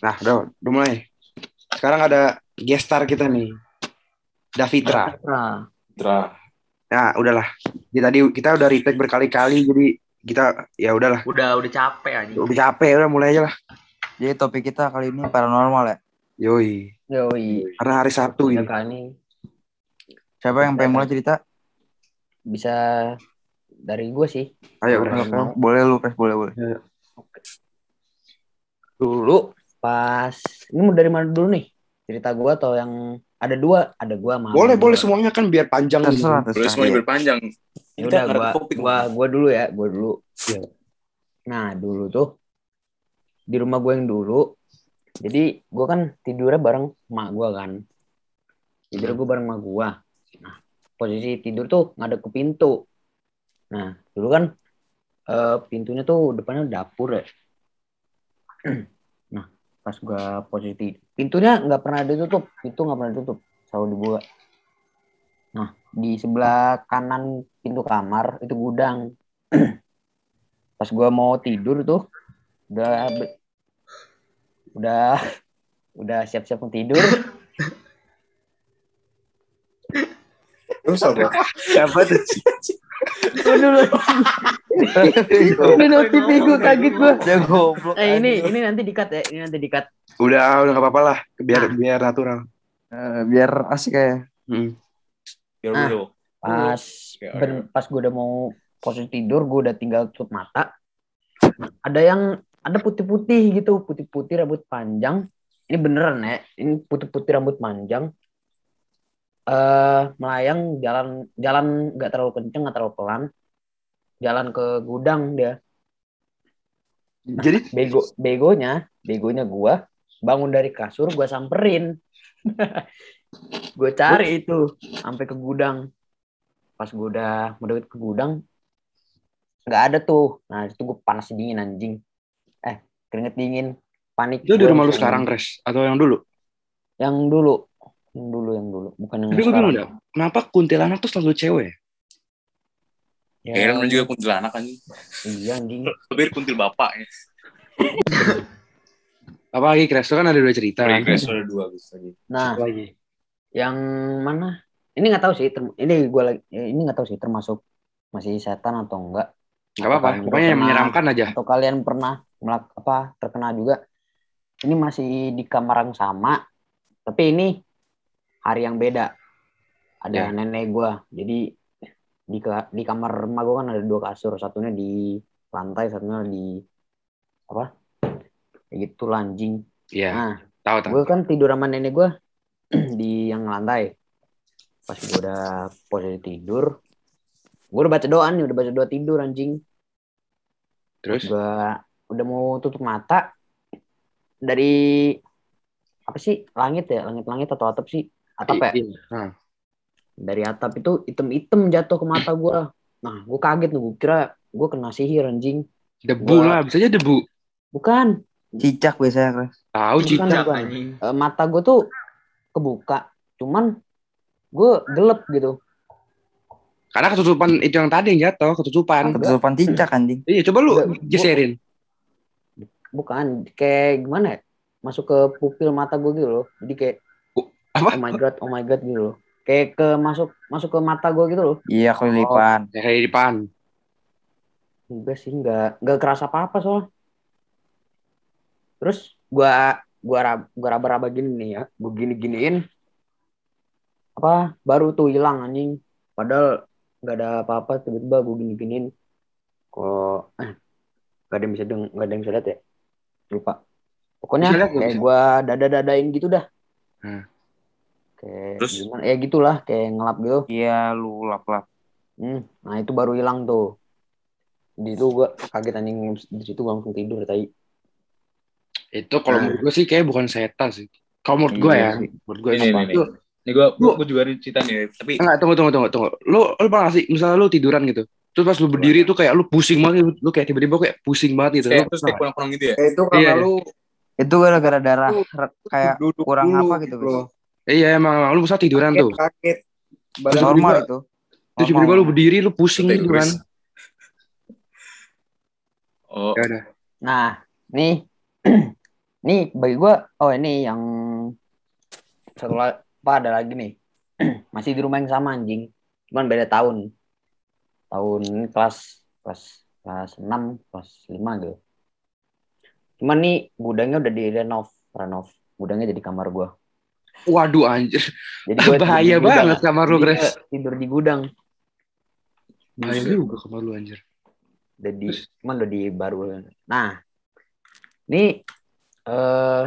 Nah, udah, udah mulai. Sekarang ada gestar kita nih. Davitra. Nah, Tra. Nah, udahlah. Kita tadi kita udah retake berkali-kali jadi kita ya udahlah. udah udah capek aja. Udah capek udah mulai aja lah. Jadi topik kita kali ini paranormal ya. Yoi. Yoi. Karena hari Sabtu ini. ini Siapa yang pengen mulai cerita? bisa dari gue sih. Ayo. Pres. boleh lu, Pres, boleh, boleh. Dulu pas ini mau dari mana dulu nih? Cerita gue atau yang ada dua, ada gue sama Boleh, gua. boleh semuanya kan biar panjang gitu. Terserah, Boleh semuanya Iya. berpanjang. Ya udah ada gua gua gua dulu ya, gua dulu. Iya. Nah, dulu tuh di rumah gue yang dulu. Jadi gua kan tidurnya bareng emak gua kan. Tidur gua bareng emak gua. Nah, posisi tidur tuh ngadep ke pintu. Nah, dulu kan eh, pintunya tuh depannya dapur ya. pas gua posisi pintunya nggak pernah ditutup, pintu nggak pernah ditutup, selalu dibuka. Nah, di sebelah kanan pintu kamar itu gudang. Pas gua mau tidur tuh udah udah udah siap-siap mau tidur. Terus apa? Siapa tuh? notif gue kaget gua. Ya goblok. Eh ini ini nanti dikat ya, ini nanti dikat. Udah, udah gak apa-apa lah. Biar biar natural. Eh, biar asik ya. Hmm. Biar Ah. dulu. Pas ben- pas gue udah mau posisi tidur, gue udah tinggal tutup mata. Ada yang ada putih-putih gitu, putih-putih rambut panjang. Ini beneran ya, ini putih-putih rambut panjang. Eh melayang jalan jalan nggak terlalu kenceng, nggak terlalu pelan. Jalan ke gudang dia. Jadi Bego begonya, begonya gua bangun dari kasur, gua samperin. gue cari itu sampai ke gudang. Pas gue udah mendekat ke gudang, nggak ada tuh. Nah itu gue panas dingin anjing. Eh keringet dingin, panik. itu di rumah lu sekarang, Kres? Atau yang dulu? Yang dulu, yang dulu, yang dulu, bukan yang Tapi gue sekarang. bingung dah. Kenapa kuntilanak tuh selalu cewek? Ya, Ya, namanya juga kuntilanak kan. Iya anjing. Lebih dari kuntil bapak ya. Apa lagi, Kres? Lu kan ada dua cerita. Dari kan? Grace ada dua bisa lagi. Nah, lagi? yang mana? Ini nggak tahu sih. term- ini gue lagi. Ini nggak tahu sih termasuk masih setan atau enggak. Gak apa-apa. Pokoknya yang menyeramkan aja. atau kalian pernah melak apa terkena juga ini masih di kamar yang sama tapi ini hari yang beda. Ada Ya. nenek gua. Jadi di di kamar emak gua kan ada dua kasur. Satunya di lantai satunya di apa? Kayak gitu lanjing Iya, nah tahu tahu. gue kan tidur sama nenek gua di yang lantai. Pas gue udah posisi tidur gue udah baca doa nih udah baca doa tidur anjing. Terus? gua udah mau tutup mata. Dari apa sih? Langit ya? Langit-langit atau atap sih atap ya Iya. Nah, dari atap itu item-item jatuh ke mata gua nah gua kaget tuh gua kira gua kena sihir anjing Debu Gua- lah, bisa aja debu. bukan Cicak biasanya, Kres. Tahu cicak. bukan. Eh, mata gua tuh kebuka cuman gua gelap gitu Karena ketutupan itu yang tadi yang jatuh, ketutupan. Ketutupan cicak anjing. Iya, coba lu Enggak, geserin. bukan kayak gimana ya masuk ke pupil mata gua gitu loh jadi kayak Apa? oh my god oh my god gitu loh kayak ke masuk masuk ke mata gua gitu loh Iya, kelilipan. Kayak di depan. Enggak sih, enggak enggak kerasa apa-apa soalnya. Terus gua gua raba, gua raba-raba gini nih ya, gua gini-giniin apa baru tuh hilang anjing. Padahal nggak ada apa-apa tiba-tiba gua gini-giniin kok eh gak ada yang bisa deng gak ada yang bisa lihat ya lupa pokoknya Bisa kayak bisa? gua dada-dadain gitu dah Hmm. Kayak Terus? gimana ya gitulah kayak ngelap gitu Iya, lu lap-lap. Hmm, nah itu baru hilang tuh. Di itu gua kaget anjing di situ gua langsung tidur tadi. Itu kalau Nah. menurut gue sih kayak bukan setan sih. Kalau menurut gue Iya ya, sih. menurut gue Ini, sih. ini, ini. Lu, Ini gua, Lu- gua juga ada cerita nih, tapi enggak, tunggu, tunggu, tunggu, tunggu. Lu, lu pernah sih, misalnya lu tiduran gitu. Terus pas lu berdiri tuh kayak lu pusing banget, lu kayak tiba-tiba kayak pusing banget gitu. kayak Lu terus kayak kurang-kurang gitu ya. itu karena Iya, lu Itu gara-gara darah kayak duduk kurang dulu apa gitu, loh. Iya emang, emang lu bisa tiduran tuh. kaget. Terus Badan normal itu. Terus tiba-tiba lu berdiri, lu pusing gitu kan. Oh, Ya udah. Nah, nih. Nih bagi gua oh ini yang satu apa ada lagi nih. Masih di rumah yang sama anjing. Cuman beda tahun. Tahun kelas kelas kelas 6, kelas 5 gitu. Cuman nih gudangnya udah di renov, renov. Gudangnya jadi kamar gua. Waduh anjir. Jadi tidur Bahaya di gudang. banget kamar lu, Jadi Gres. gua tidur di gudang. Bahaya juga kamar lu anjir. Udah di cuman udah di baru. Nah, ini eh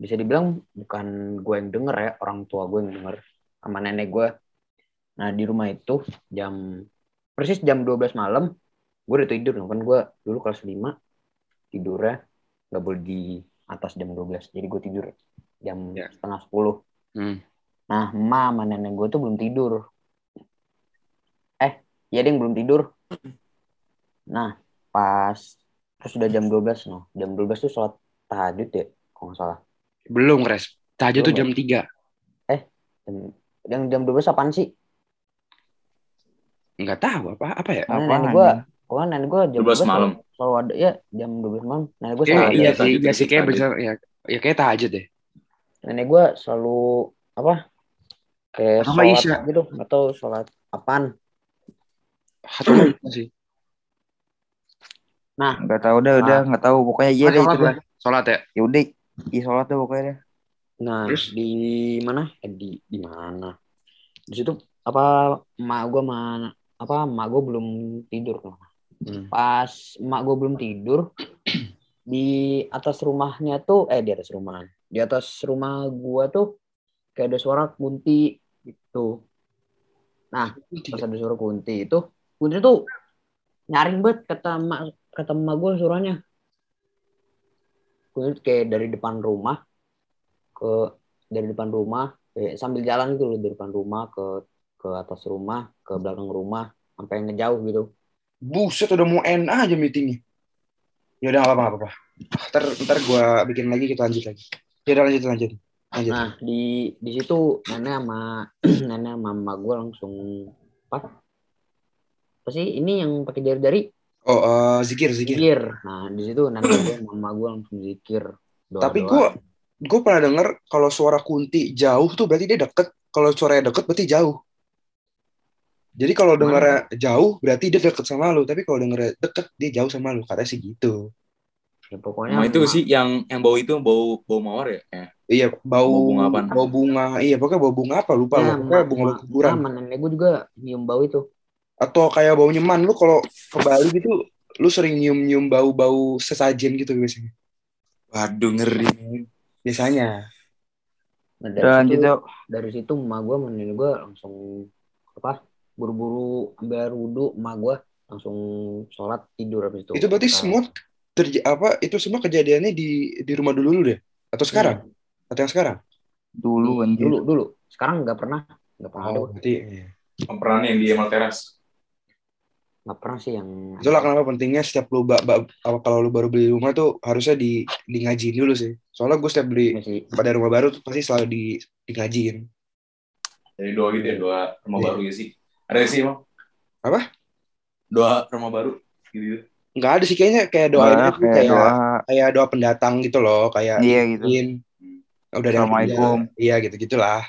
bisa dibilang bukan gue yang denger ya, orang tua gue yang denger sama nenek gue. Nah, di rumah itu jam persis jam 12 malam gue udah tidur kan gue dulu kelas 5 tidurnya nggak boleh di atas jam 12 jadi gue tidur jam Ya. setengah 10 Hmm. Nah, emak sama nenek gue tuh belum tidur. Eh, iya ding belum tidur. Nah, pas terus udah jam 12 no. Jam 12 tuh sholat tahajud ya, kalau nggak salah. Belum, Gres. Tahajud tuh jam 3. Jam, yang jam 12 apaan sih? Enggak tahu apa apa ya. Apaan, nenek gue, kalau nenek gue jam 12 malam. Selalu, ada ya jam 12 malam. Nenek gue Kayak selalu iya ada. sih, tahajud, iya sih kayak tahajud. besar ya. Ya kayak tahajud deh. Nenek gue selalu apa? Kayak Apa sholat Isya? gitu, atau sholat apaan? Enggak sih? Nggak tahu dah, udah nggak tahu. Pokoknya iya Ah, deh itu lah. dah. Sholat ya. Ya udah, iya sholat tuh pokoknya deh. Nah, Terus? di mana? Eh, di di mana? Di situ apa emak gue mana? Apa emak gue belum tidur loh. Hmm. Pas emak gue belum tidur di atas rumahnya tuh eh di atas rumah. Di atas rumah gua tuh kayak ada suara kunti gitu. Nah, pas ada suara kunti itu, kunti tuh nyaring banget kata emak kata emak gue suaranya. Kunti kayak dari depan rumah ke dari depan rumah kayak sambil jalan gitu loh dari depan rumah ke ke atas rumah ke belakang rumah sampai ngejauh gitu Buset udah mau end aja meetingnya. Ya udah nggak apa-apa. Ntar ntar gue bikin lagi kita lanjut lagi. Ya udah lanjut lanjut. Lanjut. nah di di situ nenek sama nenek sama emak gue langsung apa apa sih ini yang pakai jari-jari Oh eh, zikir zikir. zikir nah di situ nenek gue sama emak gue langsung zikir doa, Tapi gue gue pernah denger kalau suara kunti jauh tuh berarti dia deket. Kalau suaranya deket berarti jauh. Jadi kalau dengarnya jauh berarti dia deket sama lu. Tapi kalau dengarnya deket dia jauh sama lu. Katanya sih gitu. Ya, pokoknya Sama itu sih yang yang bau itu bau bau mawar ya? Eh, Iya bau Bau bunga apaan? bau bunga. Iya pokoknya bau bunga apa lupa ya. Pokoknya bunga kuburan. sama nenek gue juga nyium bau itu Atau kayak bau nyeman lu kalau ke Bali gitu lu sering nyium-nyium bau-bau sesajen gitu biasanya. waduh ngeri. Biasanya. nah, dari lanjut situ dari situ emak gue nenek gue langsung apa buru-buru ambil air wudhu emak gue langsung sholat tidur habis itu Itu berarti Nah, semua terja apa itu semua kejadiannya di di rumah dulu dulu deh atau sekarang atau yang sekarang Dulu anjir. dulu dulu sekarang nggak pernah nggak pernah ada oh berarti iya. Peran yang di Emerald Terrace. nggak pernah sih yang itulah kenapa pentingnya setiap lu ba, ba- apa kalau lu baru beli rumah tuh harusnya di di ngajiin dulu sih soalnya gue setiap beli masih pada rumah baru tuh pasti selalu di di ngajiin Jadi doa gitu ya, doa rumah Iya. baru ya sih. Ada sih emang? Apa? Doa rumah baru gitu. Nggak ada sih kayaknya kayak doa Doa itu kayak kayak doa. kayak doa pendatang gitu loh kayak Iya gitu. izin udah ada yang Assalamualaikum. iya gitu gitulah.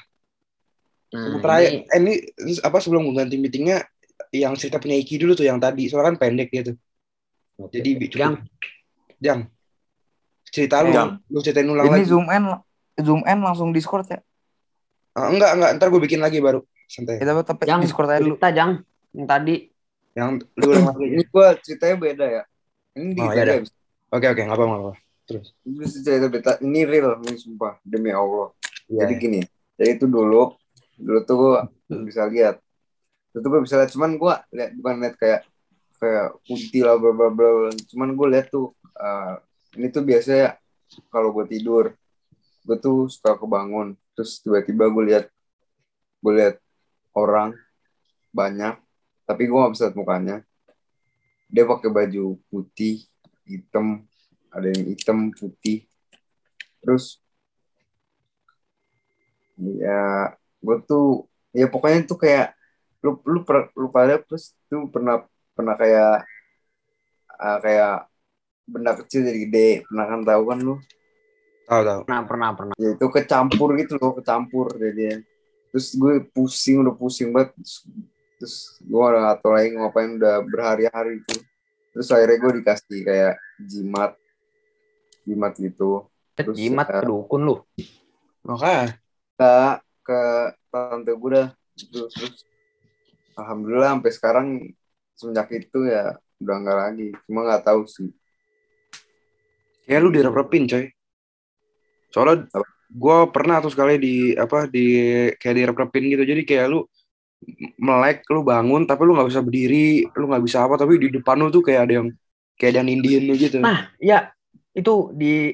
Nah, terakhir ini eh, ini apa sebelum ganti meetingnya yang cerita punya Iki dulu tuh yang tadi. Soalnya kan pendek dia tuh. Jadi cukup. Jang, jam cerita lu Jam. lu ceritain ulang Ini lagi. Zoom in, zoom in langsung Discord ya. Ah, enggak enggak. Ntar gue bikin lagi baru. Santai. Kita tapi Jang, Discord aja dulu. cerita Jang. Yang tadi yang lu ulang lagi Ini gua ceritanya beda ya. Ini Oh, dikit iya oke oke nggak apa nggak apa terus Ini cerita beda. Ini real, ini sumpah demi Allah. Iya, Jadi gini, jadi itu dulu, dulu tuh gua bisa lihat. Itu tuh gua bisa lihat, cuman gua lihat bukan lihat kayak kayak putih lah bla bla bla. Cuman gua lihat tuh eh, ini tuh biasanya kalau gua tidur, gua tuh suka kebangun. Terus tiba-tiba gua lihat gua lihat orang banyak, tapi gua nggak bisa lihat mukanya. Dia pakai baju putih, hitam, ada yang hitam, putih. Terus ya gue tuh ya pokoknya tuh kayak lu lu per, lu pada terus tuh pernah pernah kayak ah, kayak benda kecil jadi gede pernah kan tahu kan lu Tahu tahu. Pernah, pernah, pernah. ya itu kecampur gitu loh kecampur jadinya terus gue pusing udah pusing banget terus, terus gue udah gak tau lagi ngapain udah berhari-hari itu terus akhirnya gue dikasih kayak jimat jimat gitu. Terus, Jimat eh, ke dukun lu. Makanya? Ke ke tante gue dah. Terus, terus alhamdulillah sampai sekarang semenjak itu ya udah nggak lagi. Cuma nggak tahu sih. Kayak lu direp-repin coy. Soalnya gue pernah tuh sekali di apa di kayak direp-repin gitu. Jadi kayak lu melek, lu bangun tapi lu nggak bisa berdiri, lu nggak bisa apa. Tapi di depan lu tuh kayak ada yang kayak nindiin lu gitu. Nah, ya itu di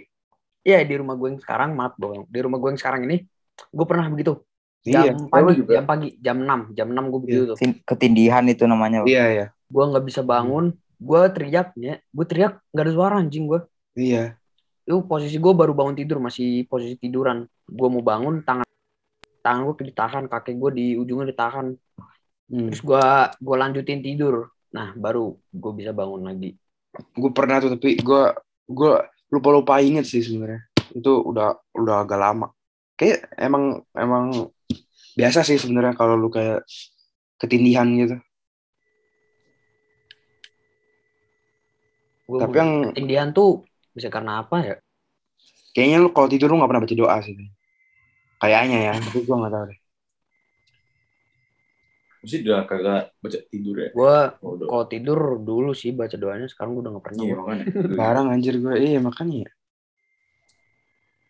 ya di rumah gue yang sekarang maaf bohong di rumah gue yang sekarang ini gue pernah begitu iya, jam Lu pagi juga? jam pagi jam 6 jam 6 gue begitu tuh Tin- Ketindihan itu namanya. iya, iya, gue nggak bisa bangun gue teriak ya gue teriak nggak ada suara anjing gue iya. itu posisi gue baru bangun tidur masih posisi tiduran gue mau bangun tangan tangan gue ditahan kaki gue di ujungnya ditahan Hmm. terus gue gue lanjutin tidur nah baru gue bisa bangun lagi Gue pernah tuh tapi gue gue lupa lupa inget sih sebenarnya. Itu udah udah agak lama. Kayak emang emang biasa sih sebenarnya kalau lu kayak ketindihan gitu. Gua Tapi yang ketindihan tuh bisa karena apa ya kayaknya lu kalau tidur lu nggak pernah baca doa sih. Kayaknya ya, tapi gue nggak tahu deh. Mesti udah kagak baca tidur ya. gue Oh, kalau tidur dulu sih baca doanya sekarang gue udah gak pernah Iya makanya. Barang anjir gue, iya makanya. ya.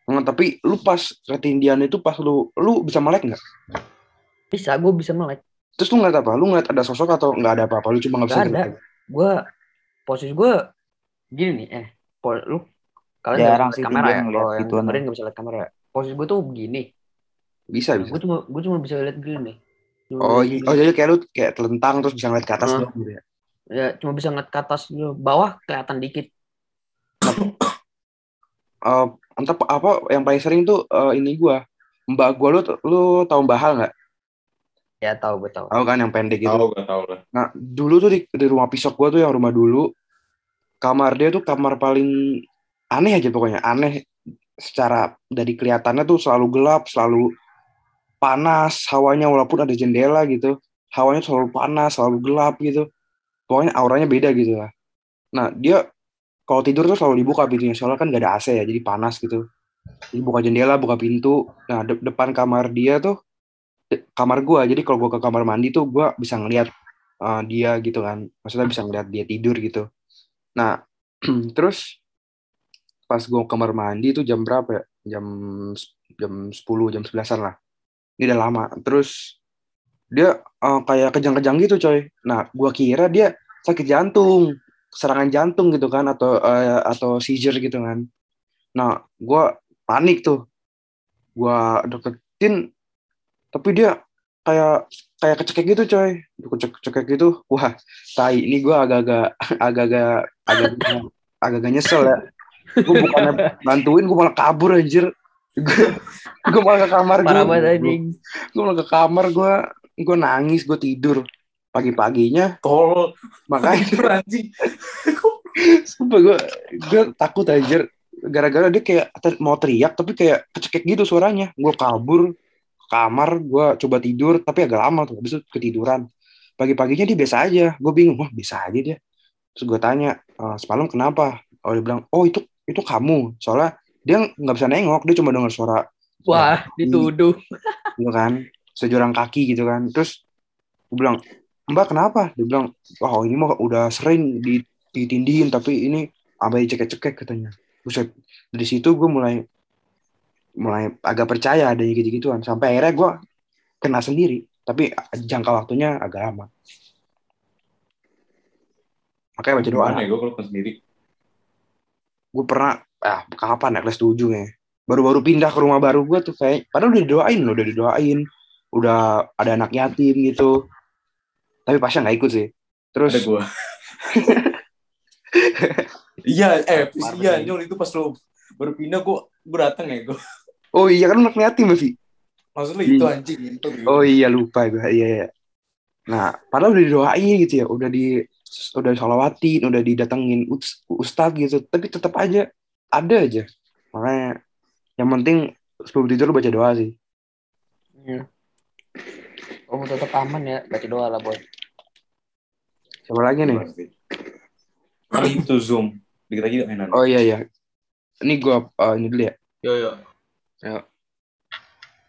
Nggak, tapi lu pas ketindihan itu pas lu lu bisa melek nggak? bisa gue bisa melek Terus lu ngeliat apa? Lu ngeliat ada sosok atau nggak ada apa-apa? Lu cuma nggak bisa ada. gue posisi gue gini nih eh po, lu kalian Jarang nggak sih bisa lihat kamera ya kalau yang gituan. dengerin nggak bisa lihat kamera ya posisi gue tuh begini Bisa bisa. gue cuma gue cuma bisa lihat gini nih Cuma Oh, iya. oh jadi kayak lu kayak telentang terus bisa ngeliat ke atas doang gitu ya? ya cuma bisa ngeliat ke atas gitu. bawah kelihatan dikit Eh, entah apa- apa yang paling sering tuh eh, ini gua mbak gua lu lu tahu mbak Hal nggak? ya tahu gue tahu Tahu kan yang pendek gitu. Tahu gak tahu lah. Nah dulu tuh di, di rumah pisok gua tuh yang rumah dulu kamar dia tuh kamar paling aneh aja pokoknya aneh secara dari kelihatannya tuh selalu gelap selalu panas hawanya walaupun ada jendela gitu hawanya selalu panas selalu gelap gitu. Pokoknya auranya beda gitu lah. Nah dia kalau tidur tuh selalu dibuka pintunya soalnya kan gak ada AC ya jadi panas gitu. Jadi buka jendela buka pintu. Nah de- depan kamar dia tuh kamar gua. Jadi kalau gua ke kamar mandi tuh gua bisa ngeliat uh, dia gitu kan. Maksudnya bisa ngeliat dia tidur gitu. Nah terus pas gua ke kamar mandi tuh jam berapa ya? Jam jam 10 jam 11an lah ini udah lama. Terus dia uh, kayak kejang-kejang gitu coy. Nah gua kira dia sakit jantung serangan jantung gitu kan atau eh, atau seizure gitu kan. Nah gua panik tuh. Gua deketin tapi dia kayak kayak kecekek gitu coy. Kecekek gitu. Wah tai. Ini gua agak-agak agak-agak agak agak-agak nyesel ya. Gue bukannya bantuin gue malah kabur anjir gue malah ke kamar parah gue banget anjing. Gue malah ke kamar gue gue nangis gue tidur. Pagi paginya Tol. makanya anjing. sumpah gue gue takut anjir. Gara-gara dia kayak mau teriak tapi kayak kecekek gitu suaranya. Gue kabur ke kamar gue coba tidur tapi agak lama tuh. Habis itu ketiduran. Pagi-paginya dia biasa aja. Gue bingung wah biasa aja dia. Terus gue tanya "Eh, semalam kenapa? Oh dia bilang oh itu itu kamu. Soalnya dia nggak bisa nengok dia cuma dengar suara. Wah dituduh. Gitu kan? Sejurang kaki gitu kan. Terus gue bilang mbak kenapa? Dia bilang wah ini mah udah sering di- ditindihin tapi ini sampai dicekek-cekek katanya. Buset. dari situ gue mulai mulai agak percaya adanya gitu-gituan. Sampai akhirnya gue kena sendiri tapi jangka waktunya agak lama. Makanya baca doa. Ya gue kalau sendiri. gue pernah ah kapan ya kelas 7 ya baru-baru pindah ke rumah baru gue tuh kayak padahal udah didoain loh udah didoain udah ada anak yatim gitu tapi pasnya nggak ikut sih terus Ada gue. Iya, eh, iya. Nyol itu pas lo baru pindah gue gue datang ya gue. oh iya kan anak yatim masih Maksudnya itu Iya. anjing itu. oh iya lupa gue iya, iya nah padahal udah didoain gitu ya udah di udah sholawatin udah didatengin us- ustadz gitu tapi tetap aja ada aja makanya Yang penting sebelum tidur lu baca doa sih. Iya. Oh, tetap aman ya. Baca doa lah, boy. Siapa lagi nih? Itu Zoom. Dikit lagi mainan. Oh iya iya. Ini gua uh, ini dulu ya. Yo yo.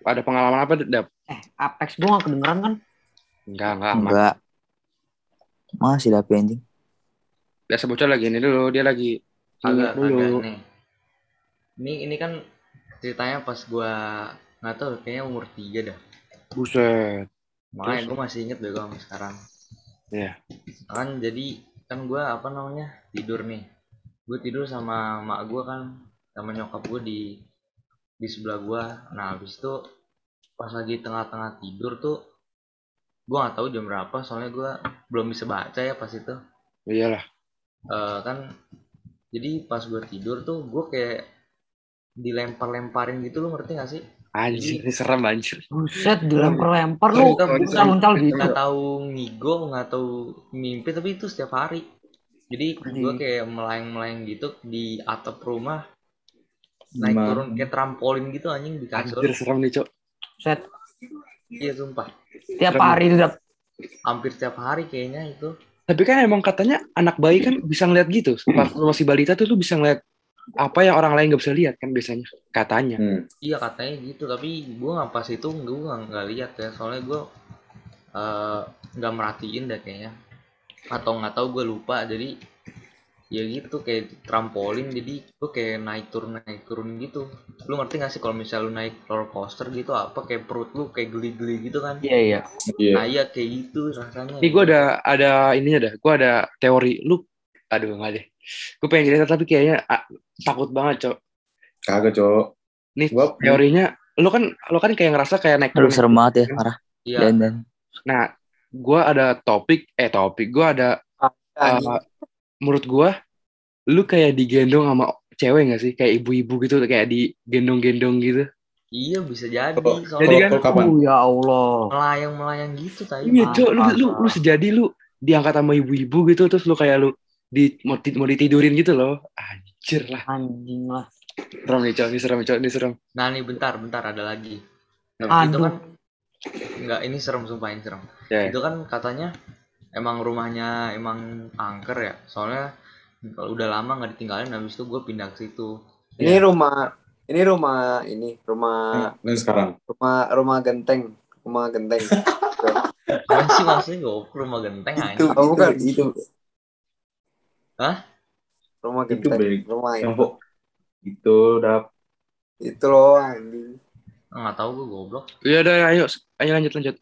Ada pengalaman apa, Dap? Eh, Apex gua gak kedengeran kan? Enggak, enggak aman. Enggak. Masih tapi anjing. Biasa bocah lagi ini dulu, dia lagi agak dulu. agak nih ini ini kan ceritanya pas gua nggak tahu kayaknya umur tiga dah Buset. makanya gue masih inget deh sampai sekarang Iya. kan jadi kan gua apa namanya tidur nih gue tidur sama mak gua kan sama nyokap gue di di sebelah gua nah habis itu pas lagi tengah-tengah tidur tuh gua nggak tahu jam berapa soalnya gua belum bisa baca ya pas itu Iyalah. Eh, kan jadi pas gue tidur tuh gue kayak dilempar-lemparin gitu lo ngerti gak sih Anjir, ini serem anjir. Buset, dilempar-lempar lu. Kita Uncal-uncal gitu. nggak tahu ngigo nggak tahu mimpi tapi itu setiap hari jadi gue kayak melayang-melayang gitu di atap rumah naik Gimana? turun kayak trampolin gitu anjing di kasur Anjir, serem nih, Cok. Buset, iya sumpah tiap hari itu. Hampir setiap hari kayaknya itu Tapi kan emang katanya anak bayi kan bisa ngeliat gitu. Pas lu masih balita tuh lu bisa ngeliat apa yang orang lain gak bisa lihat kan biasanya. Katanya. Hmm. iya katanya gitu tapi gue nggak pas itu gue nggak nggak lihat ya soalnya gue eh, nggak merhatiin deh kayaknya atau nggak tahu gue lupa jadi ya gitu kayak trampolin jadi gue kayak naik turun naik turun gitu lu ngerti gak sih kalau misalnya lu naik roller coaster gitu apa kayak perut lu kayak geli-geli gitu kan Iya, iya. Iya. nah iya kayak gitu rasanya Nih gue ada ada ininya dah. Gue ada teori. Lu, aduh nggak deh. Gue pengen cerita tapi kayaknya ah, takut banget, Cok. Kagak, Cok. Nih Gua teorinya, lu kan lu kan kayak ngerasa kayak naik turun. serem banget ya, parah. iya Dan dan. Nah, gue ada topik, eh topik, gue ada, uh, menurut gue, lu kayak digendong sama cewek gak sih? Kayak ibu-ibu gitu, kayak digendong-gendong gitu. iya bisa jadi Kalau- Jadi kan- kalau kapan? Oh, ya Allah. melayang melayang gitu tadi Iya, Cok, lu, lu, lu sejadi lu diangkat sama ibu-ibu gitu, terus lu kayak lu di, mau, ti- mau ditidurin gitu loh. Anjir lah. Anjing lah. Serem nih, Cok. Ini serem, Cok. Ini serem. nah nih bentar bentar ada lagi nah, itu Aduh. kan nggak ini serem sumpah ini serem Ya, ya. itu kan katanya emang rumahnya emang angker ya soalnya kalau udah lama nggak ditinggalin habis itu gue pindah ke situ Ini rumah ini rumah ini rumah Nah, sekarang. rumah rumah genteng rumah genteng. apa sih maksudnya gue rumah genteng Itu, aja Oh, bukan. itu, itu, rumah itu, genteng. Beg. rumah Yang itu. itu udah Itu loh anjing. nggak tahu gue goblok Iya, udah, ayo. Ayo lanjut, lanjut.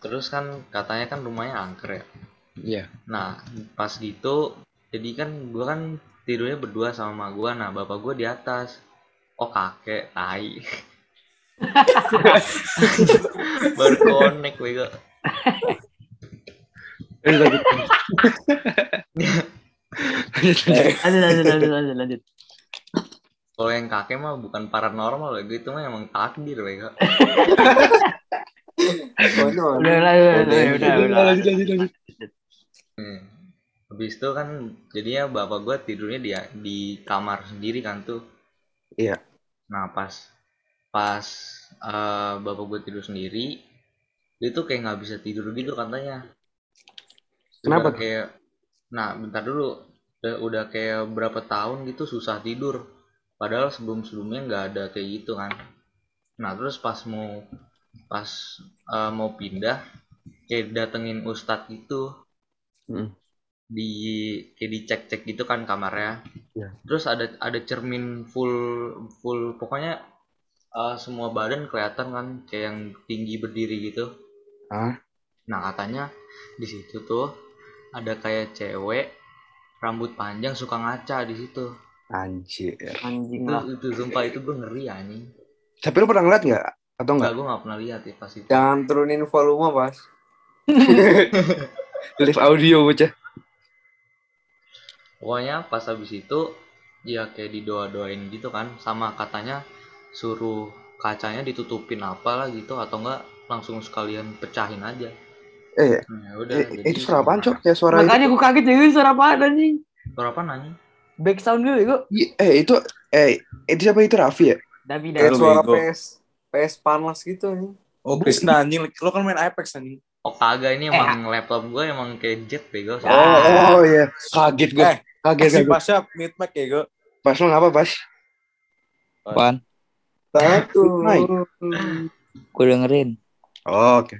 Terus kan katanya kan rumahnya angker ya? Iya. nah pas gitu jadi kan gue kan tidurnya berdua sama mak gue nah bapak gue di atas. Oh kakek tai. Baru connect wega Lanjut, lanjut. Lanjut, lanjut. Lanjut, lanjut, kalau yang kakek mah bukan paranormal ya itu mah emang takdir wega Konyol. Udah, udah, udah, udah, udah, udah. Lanjut, lanjut, lanjut. Hmm. Habis itu kan jadinya bapak gue tidurnya di di kamar sendiri kan tuh. Iya. Nah pas pas eh, bapak gue tidur sendiri, dia tuh kayak nggak bisa tidur gitu katanya. Udah Kenapa? Kayak, nah bentar dulu, udah, udah kayak berapa tahun gitu susah tidur. Padahal sebelum sebelumnya nggak ada kayak gitu kan. Nah terus pas mau pas eh, mau pindah, kayak datengin ustadz gitu Hmm. di kayak dicek cek gitu kan kamarnya Iya. terus ada ada cermin full full pokoknya uh, semua badan kelihatan kan kayak yang tinggi berdiri gitu Hah? nah katanya di situ tuh ada kayak cewek rambut panjang suka ngaca di situ Anjir. Anjing itu lah. itu sumpah itu gue ngeri anjing Tapi lu pernah ngeliat nggak? Atau enggak nggak? gue nggak pernah lihat ya pas itu Jangan turunin volume, Pas. Live audio bocah. pokoknya pas habis itu ya kayak didoa-doain gitu kan sama katanya suruh kacanya ditutupin apalah gitu atau enggak langsung sekalian pecahin aja Eh, Nah, udah eh, jadi itu suara apaan, Cok? Kayak suara Makanya gue kaget jadi suara apaan anjing. suara apa nanya Back sound gue, gue. itu. Eh, itu eh Itu siapa itu Raffi ya? Davi Davi. suara bego. PS PS panas gitu nih. Oh, Krisna anjing. Lo kan main Apex anjing. Oh kagak ini Eh, emang laptop gue emang kayak jet bego. Ya. Oh, oh iya. Kaget gue. Eh, Kaget Si kaget. Pasha mid mic ya, gue. Pas lo ngapa pas? Apaan? Satu. Gue dengerin. Oh, oke.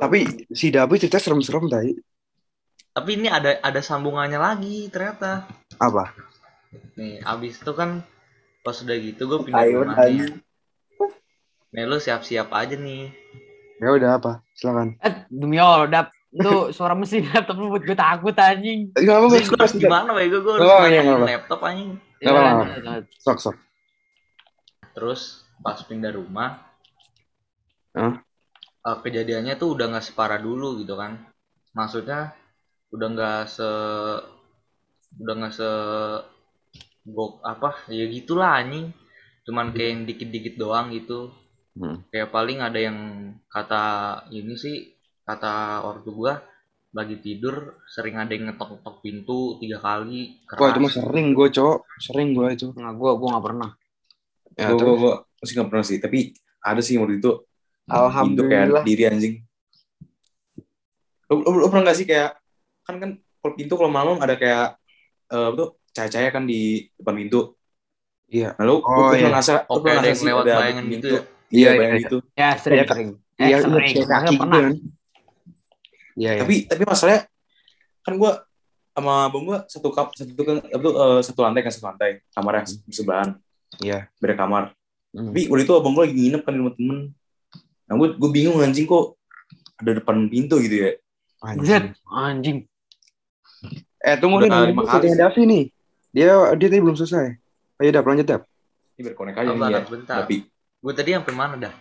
Tapi si Dabu cerita serem-serem tadi. Tapi ini ada ada sambungannya lagi ternyata. Apa? Nih abis itu kan pas udah gitu gue pindah Ayo, rumah ayo. Nih. Lu siap-siap aja nih. Ya udah apa? Silakan. Eh, demi Allah, Dap. Itu suara mesin laptop lu buat gue takut anjing. Enggak apa-apa, Terus gue harus gimana bego gue harus Oh, iya, apa. laptop anjing. Nggak apa-apa. Sok, sok. Terus pas pindah rumah, Hah? eh, kejadiannya tuh udah nggak separah dulu gitu kan. Maksudnya udah nggak se udah nggak se gok apa ya gitulah anjing. Cuman kayak dikit-dikit doang gitu. Hmm. Kayak paling ada yang kata ini sih kata ortu gua lagi tidur sering ada yang ngetok-ngetok pintu tiga kali keras. Wah, itu mah sering gue, Cok. Sering gue itu. Nggak, gue gue nggak pernah. Ya, gue terus. gue masih nggak pernah sih tapi ada sih waktu itu Alhamdulillah. pintu kayak diri anjing lo, lo, lo pernah gak sih kayak kan kan kalau pintu kalau malam ada kayak eh apa tuh cahaya-cahaya kan di depan pintu Iya. nah lo, lo Oh, pernah iya. ngerasa lo pernah ada ngerasa yang sih lewat ada bayangan pintu gitu ya? Iya Iya, bayangan iya. gitu Ya sering Iya, sering. Eh, Iya, iya, sering. kayak Maksudnya kaki gitu pernah. kan. Iya, iya. tapi tapi masalahnya kan gue sama abang gue satu kap satu kan apa tuh eh, satu lantai kan satu lantai kamarnya sebelahan Iya. beda kamar Hmm. tapi waktu itu abang gue lagi nginep kan di rumah temen nah gue gue bingung anjing kok ada depan pintu gitu ya Anjing. anjing. Eh, tunggu nih, lima dulu kali. Davi nih. Dia dia tadi belum selesai. Ayo, Dap, lanjut, Dap. ini berkonek aja nih ya bentar. tapi Gue tadi sampai mana dah?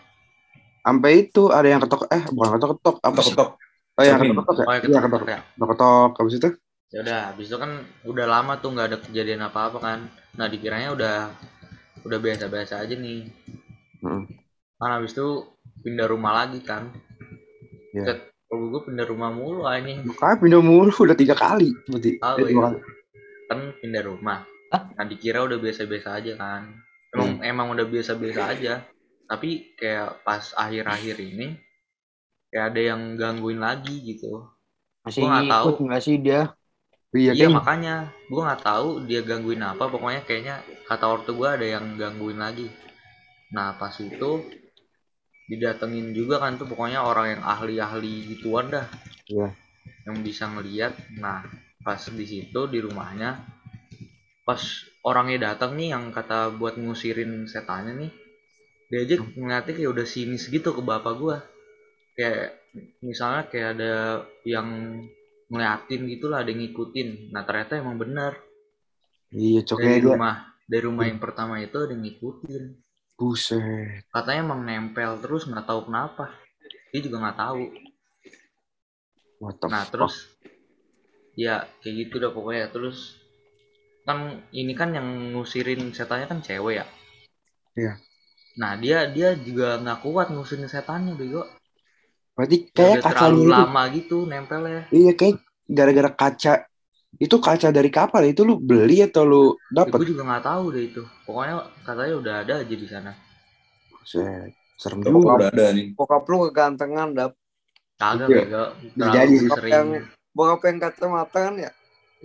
Sampai itu ada yang ketok eh bukan ketok-ketok apa sih? ketok Oh ya Cermin. ketok-ketok ya? Oh ya Iya ketok ketok. ya. Ketok habis itu Ya udah, habis itu kan udah lama tuh nggak ada kejadian apa-apa kan. Nah dikiranya udah udah biasa-biasa aja nih. Heeh. Kan habis itu pindah rumah lagi kan. Iya. Kalau gue pindah rumah mulu anjing. Makanya pindah mulu udah tiga kali berarti. Tahu Eh, dua ya. kali. Kan pindah rumah. Hah? Nah dikira udah biasa-biasa aja kan. Emang emang udah biasa-biasa aja. Tapi kayak pas akhir-akhir ini kayak ada yang gangguin lagi gitu. Masih Gua nggak tahu. nggak sih dia? Iya, Iya kan? makanya gue nggak tahu dia gangguin apa pokoknya kayaknya kata ortu gue ada yang gangguin lagi nah pas itu didatengin juga kan tuh pokoknya orang yang ahli-ahli gituan dah Iya. yang bisa ngeliat nah pas di situ di rumahnya pas orangnya datang nih yang kata buat ngusirin setannya nih dia aja ngeliatnya kayak udah sinis gitu ke bapak gua. Kayak misalnya kayak ada yang ngeliatin gitu lah ada yang ngikutin. Nah ternyata emang bener Iya, cok dari dia. rumah dari rumah yang pertama itu ada yang ngikutin. Buset. katanya emang nempel terus nggak tahu kenapa. Dia juga nggak tahu. Nah fuck? terus ya kayak gitu dah pokoknya. Terus kan ini kan yang ngusirin setannya kan cewek ya Iya. nah dia dia juga nggak kuat ngusirin setannya bego Berarti kayak udah terlalu kacanya itu. lama gitu nempelnya Iya, kayak gara-gara kaca. Itu kaca dari kapal itu lu beli atau lu ya, dapat? gue juga nggak tahu deh itu pokoknya katanya udah ada aja di sana. Serem Kok juga. udah ada nih Bokap lu kegantengan dap. kagak Iya. bego Bisa jadi sering Yang- Bokap yang kacamata kan ya.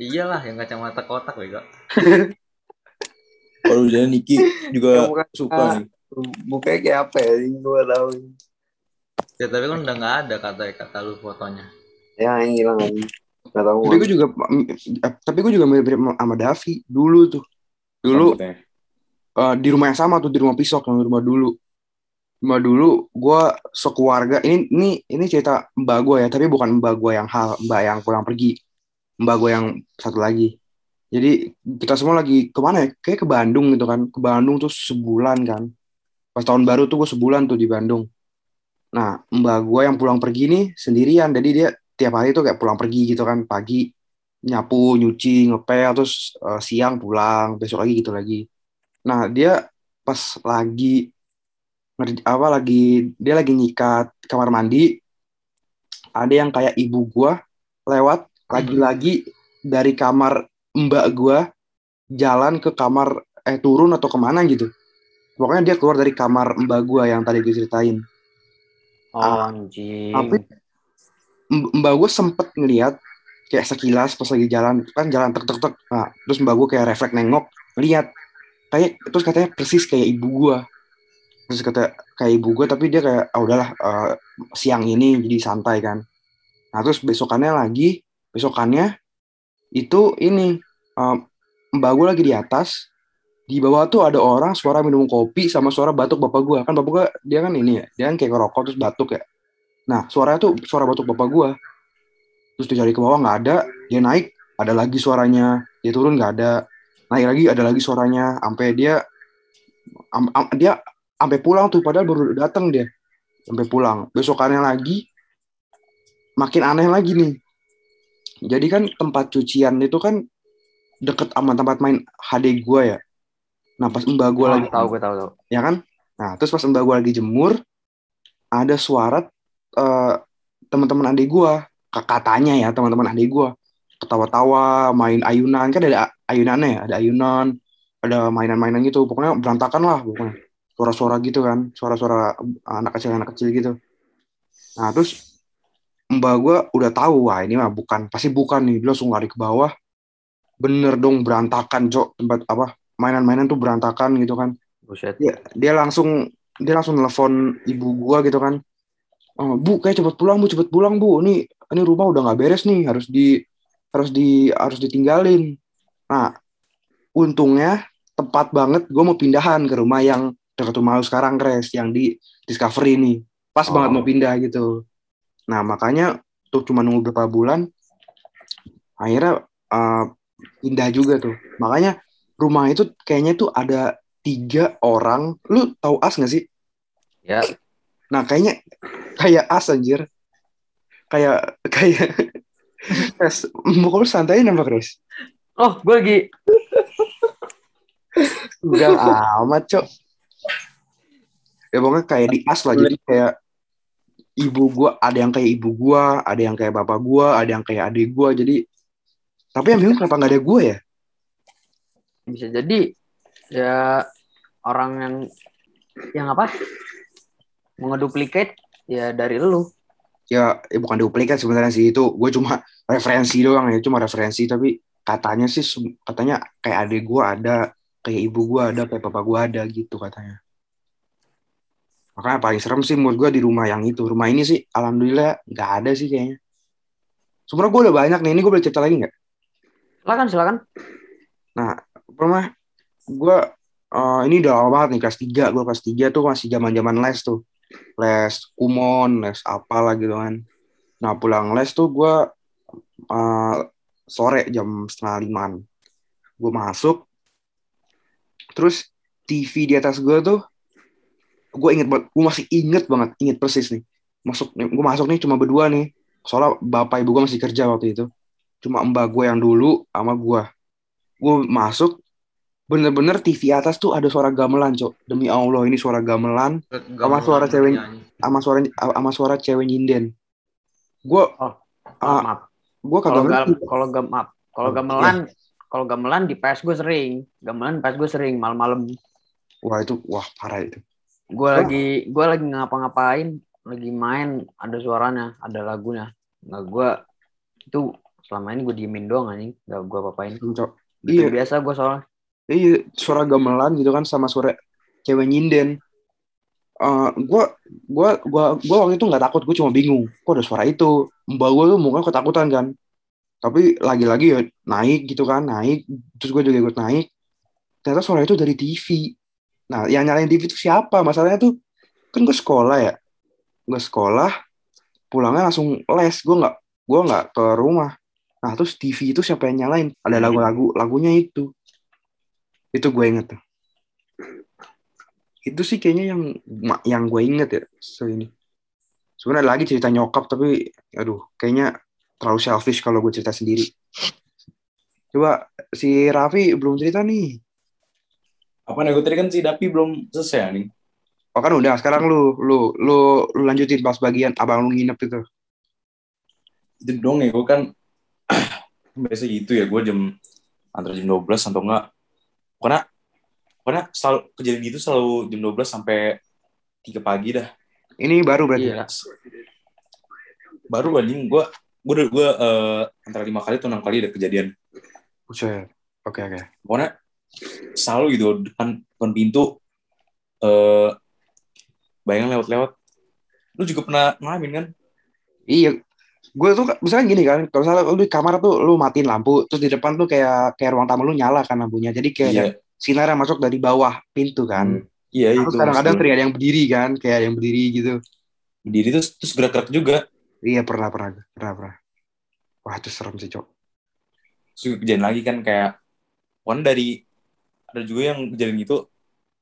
Iyalah yang kacamata kotak bego kalau jadi Niki juga bukan suka nih Bukanya kayak apa ya? Ini gue tahu. ya tapi kan udah nggak ada kata kata lu fotonya Ya yang hilang aja. Gak tahu. Tapi gue juga eh, tapi gue juga mirip sama Davi dulu tuh. Dulu eh, di rumah yang sama tuh di rumah pisok yang di rumah dulu. Rumah dulu gue sekeluarga ini ini ini cerita mbak gue ya tapi bukan mbak gue yang hal mbak yang pulang pergi mbak gue yang satu lagi. Jadi kita semua lagi ke mana ya? Kayak ke Bandung gitu kan. Ke Bandung tuh sebulan kan. Pas tahun baru tuh gue sebulan tuh di Bandung. Nah mbak gue yang pulang pergi nih sendirian. Jadi dia tiap hari tuh kayak pulang pergi gitu kan. Pagi nyapu nyuci ngepel terus eh, siang pulang besok lagi gitu lagi. Nah dia pas lagi apa lagi dia lagi nyikat kamar mandi ada yang kayak ibu gua lewat lagi-lagi dari kamar mbak gua jalan ke kamar eh turun atau ke mana gitu. Pokoknya dia keluar dari kamar mbak gue yang tadi gue ceritain. Oh, anjing. tapi mbak gue sempet ngeliat kayak sekilas pas lagi jalan kan jalan tek tek tek nah, terus mbak gue kayak refleks nengok ngeliat kayak terus katanya persis kayak ibu gue terus kata kayak ibu gue tapi dia kayak ah udahlah eh, siang ini jadi santai kan. Nah terus besokannya lagi besokannya itu ini eh, mbak gue lagi di atas di bawah tuh ada orang suara minum kopi sama suara batuk bapak gue kan bapak gue dia kan ini ya dia kan kayak ngerokok terus batuk ya. Nah suaranya tuh suara batuk bapak gue terus dia cari ke bawah nggak ada. Dia naik ada lagi suaranya. Dia turun nggak ada. Naik lagi ada lagi suaranya. Sampai dia am- am- dia sampai pulang tuh padahal baru datang dia. Sampai pulang. Besokannya lagi makin aneh lagi nih jadi kan tempat cucian itu kan deket sama tempat main HD gua ya. Nah pas mbak gua Oh, lagi tahu gue tahu tahu. ya kan? Nah terus pas mbak gua lagi jemur ada suara eh, teman-teman adik gua. K- katanya ya teman-teman adik gua. Ketawa-tawa main ayunan. Kan ada ayunannya ya ada ayunan ada mainan-mainan gitu. Pokoknya berantakan lah pokoknya. Suara-suara gitu kan suara-suara anak kecil anak kecil gitu. Nah terus mbak gua udah tahu wah ini mah bukan pasti bukan nih dia langsung lari ke bawah. Bener dong berantakan cok tempat apa mainan-mainan tuh berantakan gitu kan. Buset. dia dia langsung dia langsung telepon ibu gua gitu kan. Oh, bu kayak cepet pulang bu cepet pulang bu. Ini ini rumah udah nggak beres nih harus di harus di harus ditinggalin. Nah untungnya tepat banget gue mau pindahan ke rumah yang dekat rumah lu sekarang Kres yang di Discovery nih. Pas Oh. banget mau pindah gitu nah makanya tuh cuma nunggu beberapa bulan akhirnya uh, pindah juga tuh makanya rumah itu kayaknya tuh ada tiga orang lu tahu as nggak sih Ya. nah kayaknya kayak as anjir kayak kayak Kres, muka lu santai nama Kres Oh, gue lagi Enggak amat, Cok. Ya pokoknya kayak di as lah. Jadi kayak ibu gua ada yang kayak ibu gua, ada yang kayak bapak gua, ada yang kayak adik gua. Jadi tapi yang bingung kenapa nggak ada gua ya? bisa jadi ya orang yang yang apa? Mengeduplikat ya dari lu. Ya, ya bukan duplikat sebenarnya sih itu. Gue cuma referensi doang ya, cuma referensi. Tapi katanya sih katanya kayak adik gua ada, kayak ibu gua ada, kayak bapak gua ada gitu katanya. Makanya paling serem sih menurut gua di rumah yang itu. Rumah ini sih alhamdulillah nggak ada sih kayaknya. Sebenarnya gue udah banyak nih. Ini gue boleh cerita lagi nggak? Silakan, silakan. Pernah gue eh, ini udah lama banget nih kelas 3 gue kelas 3 tuh masih zaman zaman les tuh les kumon les apalah gitu kan nah pulang les tuh gue eh, sore jam setengah limaan gue masuk terus TV di atas gue tuh gue inget banget gue masih inget banget inget persis nih masuk gue masuk nih cuma berdua nih soalnya bapak ibu gue masih kerja waktu itu cuma mbak gue yang dulu sama gue gue masuk bener-bener TV atas tuh ada suara gamelan cok demi Allah ini suara gamelan Sama suara cewek. sama suara sama suara cewek nyinden gue Oh, Ah, maaf. gue kagak ngerti kalau gam, maaf. Kalau gamelan, kalau gamelan di PS gue sering. Gamelan PS gue sering malam-malam. wah itu wah parah itu Gue Oh. lagi gue lagi ngapa-ngapain, lagi main, ada suaranya, ada lagunya. Nah, gue itu selama ini gue diemin doang anjing, gak gue apa-apain. cok Iya. Biasa gue soalnya. iya suara gamelan gitu kan sama suara cewek nyinden Eh gue gue gue gue waktu itu nggak takut gue cuma bingung kok ada suara itu mbak gue tuh mukanya ketakutan kan tapi lagi-lagi ya naik gitu kan naik terus gue juga ikut naik ternyata suara itu dari TV nah yang nyalain TV itu siapa? Masalahnya tuh kan gue sekolah ya. Gue sekolah pulangnya langsung les. Gue nggak gue nggak ke rumah. Nah terus TV itu siapa yang nyalain? Ada lagu-lagu lagunya itu. Itu gue inget tuh. Itu sih kayaknya yang yang gue inget ya so ini. Sebenarnya lagi cerita nyokap tapi aduh kayaknya terlalu selfish kalau gue cerita sendiri. Coba si Raffi belum cerita nih Apa nih gue tadi kan si Dapi belum selesai nih. oh kan udah sekarang lu lu lu lu lanjutin pas bagian abang lu nginep itu Itu dong ya gue kan biasa gitu ya gue jam antara jam 12 atau enggak. Karena Pokoknya selalu kejadian gitu selalu jam 12 sampai 3 pagi dah. Ini baru berarti. Iya. Baru anjing gue gue gue eh, antara lima kali atau enam kali ada kejadian. Oke oke. Pokoknya selalu gitu depan depan pintu eh bayang lewat-lewat. Lu juga pernah ngalamin kan? Iya. Gue tuh misalnya gini kan, kalau misalnya lu di kamar tuh lu matiin lampu, terus di depan tuh kayak kayak ruang tamu lu nyala kan lampunya. Jadi kayak ada sinar yang masuk dari bawah pintu kan. Hmm. Iya Terus itu. kadang-kadang sering ada yang berdiri kan, kayak ada yang berdiri gitu. Berdiri terus terus gerak-gerak juga. Iya pernah pernah pernah pernah. Wah itu serem sih cok. Terus kejadian lagi kan kayak pokoknya dari ada juga yang kejadian gitu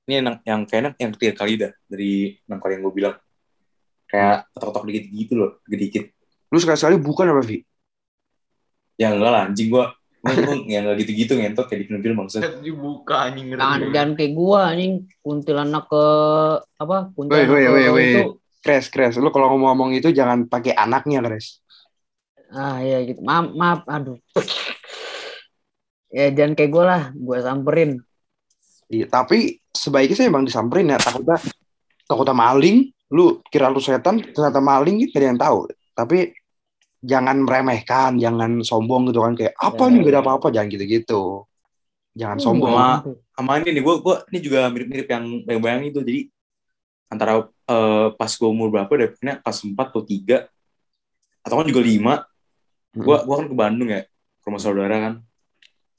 ini yang yang kayaknya yang ketiga kali dah dari enam kali yang gue bilang kayak ketok-ketok dikit gitu loh dikit-dikit Lu sekali-sekali bukan apa Vi? ya enggak lah anjing gue yang enggak gitu-gitu ngentot kayak di film-film maksud dibuka anjing ngeri. Jangan, jangan kayak gua anjing kuntilanak ke apa? Kuntilanak Woi, woi, ke woi, itu. Kres kres. Lu kalau ngomong-ngomong itu jangan pakai anaknya kres. Ah iya gitu. Maaf, maaf. Aduh. Ya jangan kayak gua lah, gua samperin. Iya, tapi sebaiknya sih emang disamperin ya. Takutnya takutnya maling. Lu kira lu setan, ternyata maling gitu ada yang tahu. Tapi jangan meremehkan, jangan sombong gitu kan kayak apa Ya, nih ya. apa-apa, jangan gitu-gitu. Jangan Hmm, sombong. sama- sama ini nih gue gue ini juga mirip-mirip yang bayang-bayang itu jadi antara eh, pas gue umur berapa deh pokoknya pas 4 atau 3 atau kan juga 5 Hmm. gue gua kan ke Bandung ya ke rumah saudara kan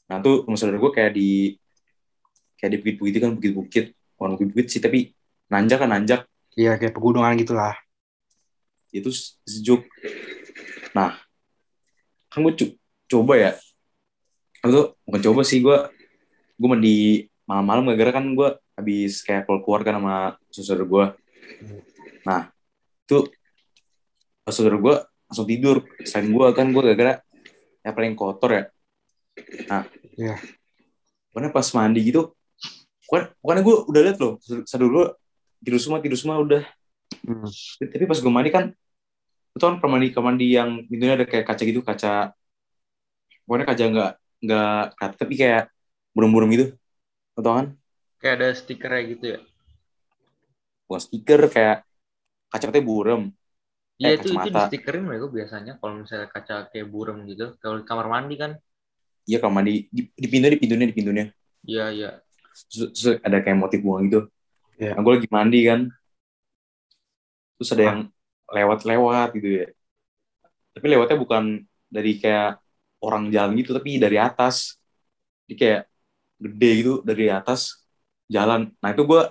nah tuh rumah saudara gue kayak di kayak di bukit-bukit kan bukit-bukit. Bukan bukit-bukit sih tapi nanjak kan nanjak. Iya kayak pegunungan gitulah. itu sejuk. Nah kan gue co- coba ya. Itu bukan coba sih gue gue mandi malam-malam gara-gara kan gue habis kayak keluar keluar kan sama saudara gue nah itu saudara gue langsung tidur. Selain gue kan gue gara-gara yang paling kotor ya. Nah Iya. pokoknya pas mandi gitu pokoknya, pokoknya gue udah liat loh saudara gue tidur semua tidur semua udah Hmm. tapi pas gue mandi kan itu kan kamar mandi kamar mandi yang pintunya ada kayak kaca gitu kaca pokoknya kaca nggak nggak kaca tapi kayak burung-burung gitu Lo tau kan Kayak ada stikernya gitu ya. bukan stiker kayak kacamata burem Iya Eh, itu itu di kacamata. stikerin mereka biasanya kalau misalnya kaca kayak burem gitu. Kalau di kamar mandi kan, iya kamar mandi di, di pintu di pintunya di pintunya iya iya. Terus, terus ada kayak motif bunga gitu. Iya. nah, gue lagi mandi kan. Terus ada yang lewat-lewat gitu ya. Tapi lewatnya bukan dari kayak orang jalan gitu tapi dari atas. Jadi kayak gede gitu dari atas jalan. Nah itu gue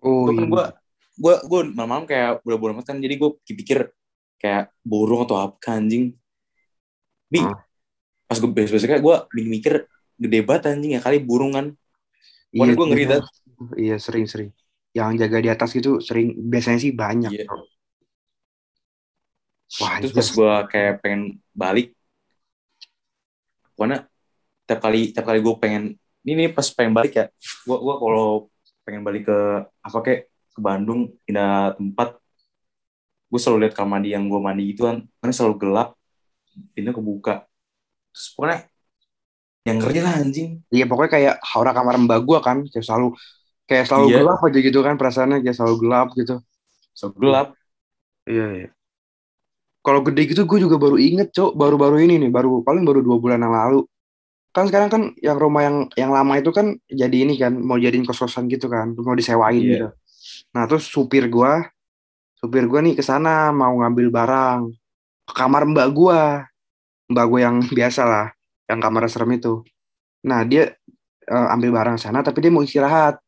Oh gue kan gue gue gue malam-malam kayak amat kan. Jadi gue pikir kayak burung atau apa anjing. Bi, Ah. pas gue besok-besoknya gue mikir gede banget anjing ya kali burung kan Pokoknya gue ngeri iya. dah Iya sering-sering. Yang jaga di atas gitu sering biasanya sih banyak. Iya. Bro. Wah, terus pas gue kayak pengen balik pokoknya tiap kali tiap kali gue pengen ini nih pas pengen balik ya gue gua kalau pengen balik ke apa kayak ke Bandung pindah tempat gue selalu lihat kamar mandi yang gue mandi gitu kan karena selalu gelap pintu kebuka terus pokoknya yang ngeri lah anjing Iya pokoknya kayak aura kamar mbak gua kan kayak selalu kayak selalu Iya. gelap aja gitu kan perasaannya kayak selalu gelap gitu. selalu gelap Iya iya. Kalau gede gitu gue juga baru inget cok baru-baru ini nih baru paling baru dua bulan yang lalu. Kan sekarang kan yang rumah yang yang lama itu kan jadi ini kan mau jadiin kos-kosan gitu kan mau disewain Iya. gitu. Nah terus supir gua supir gua nih ke sana mau ngambil barang ke kamar mbak gua mbak gua yang biasa lah yang kamar serem itu. Nah dia eh, ambil barang sana tapi dia mau istirahat.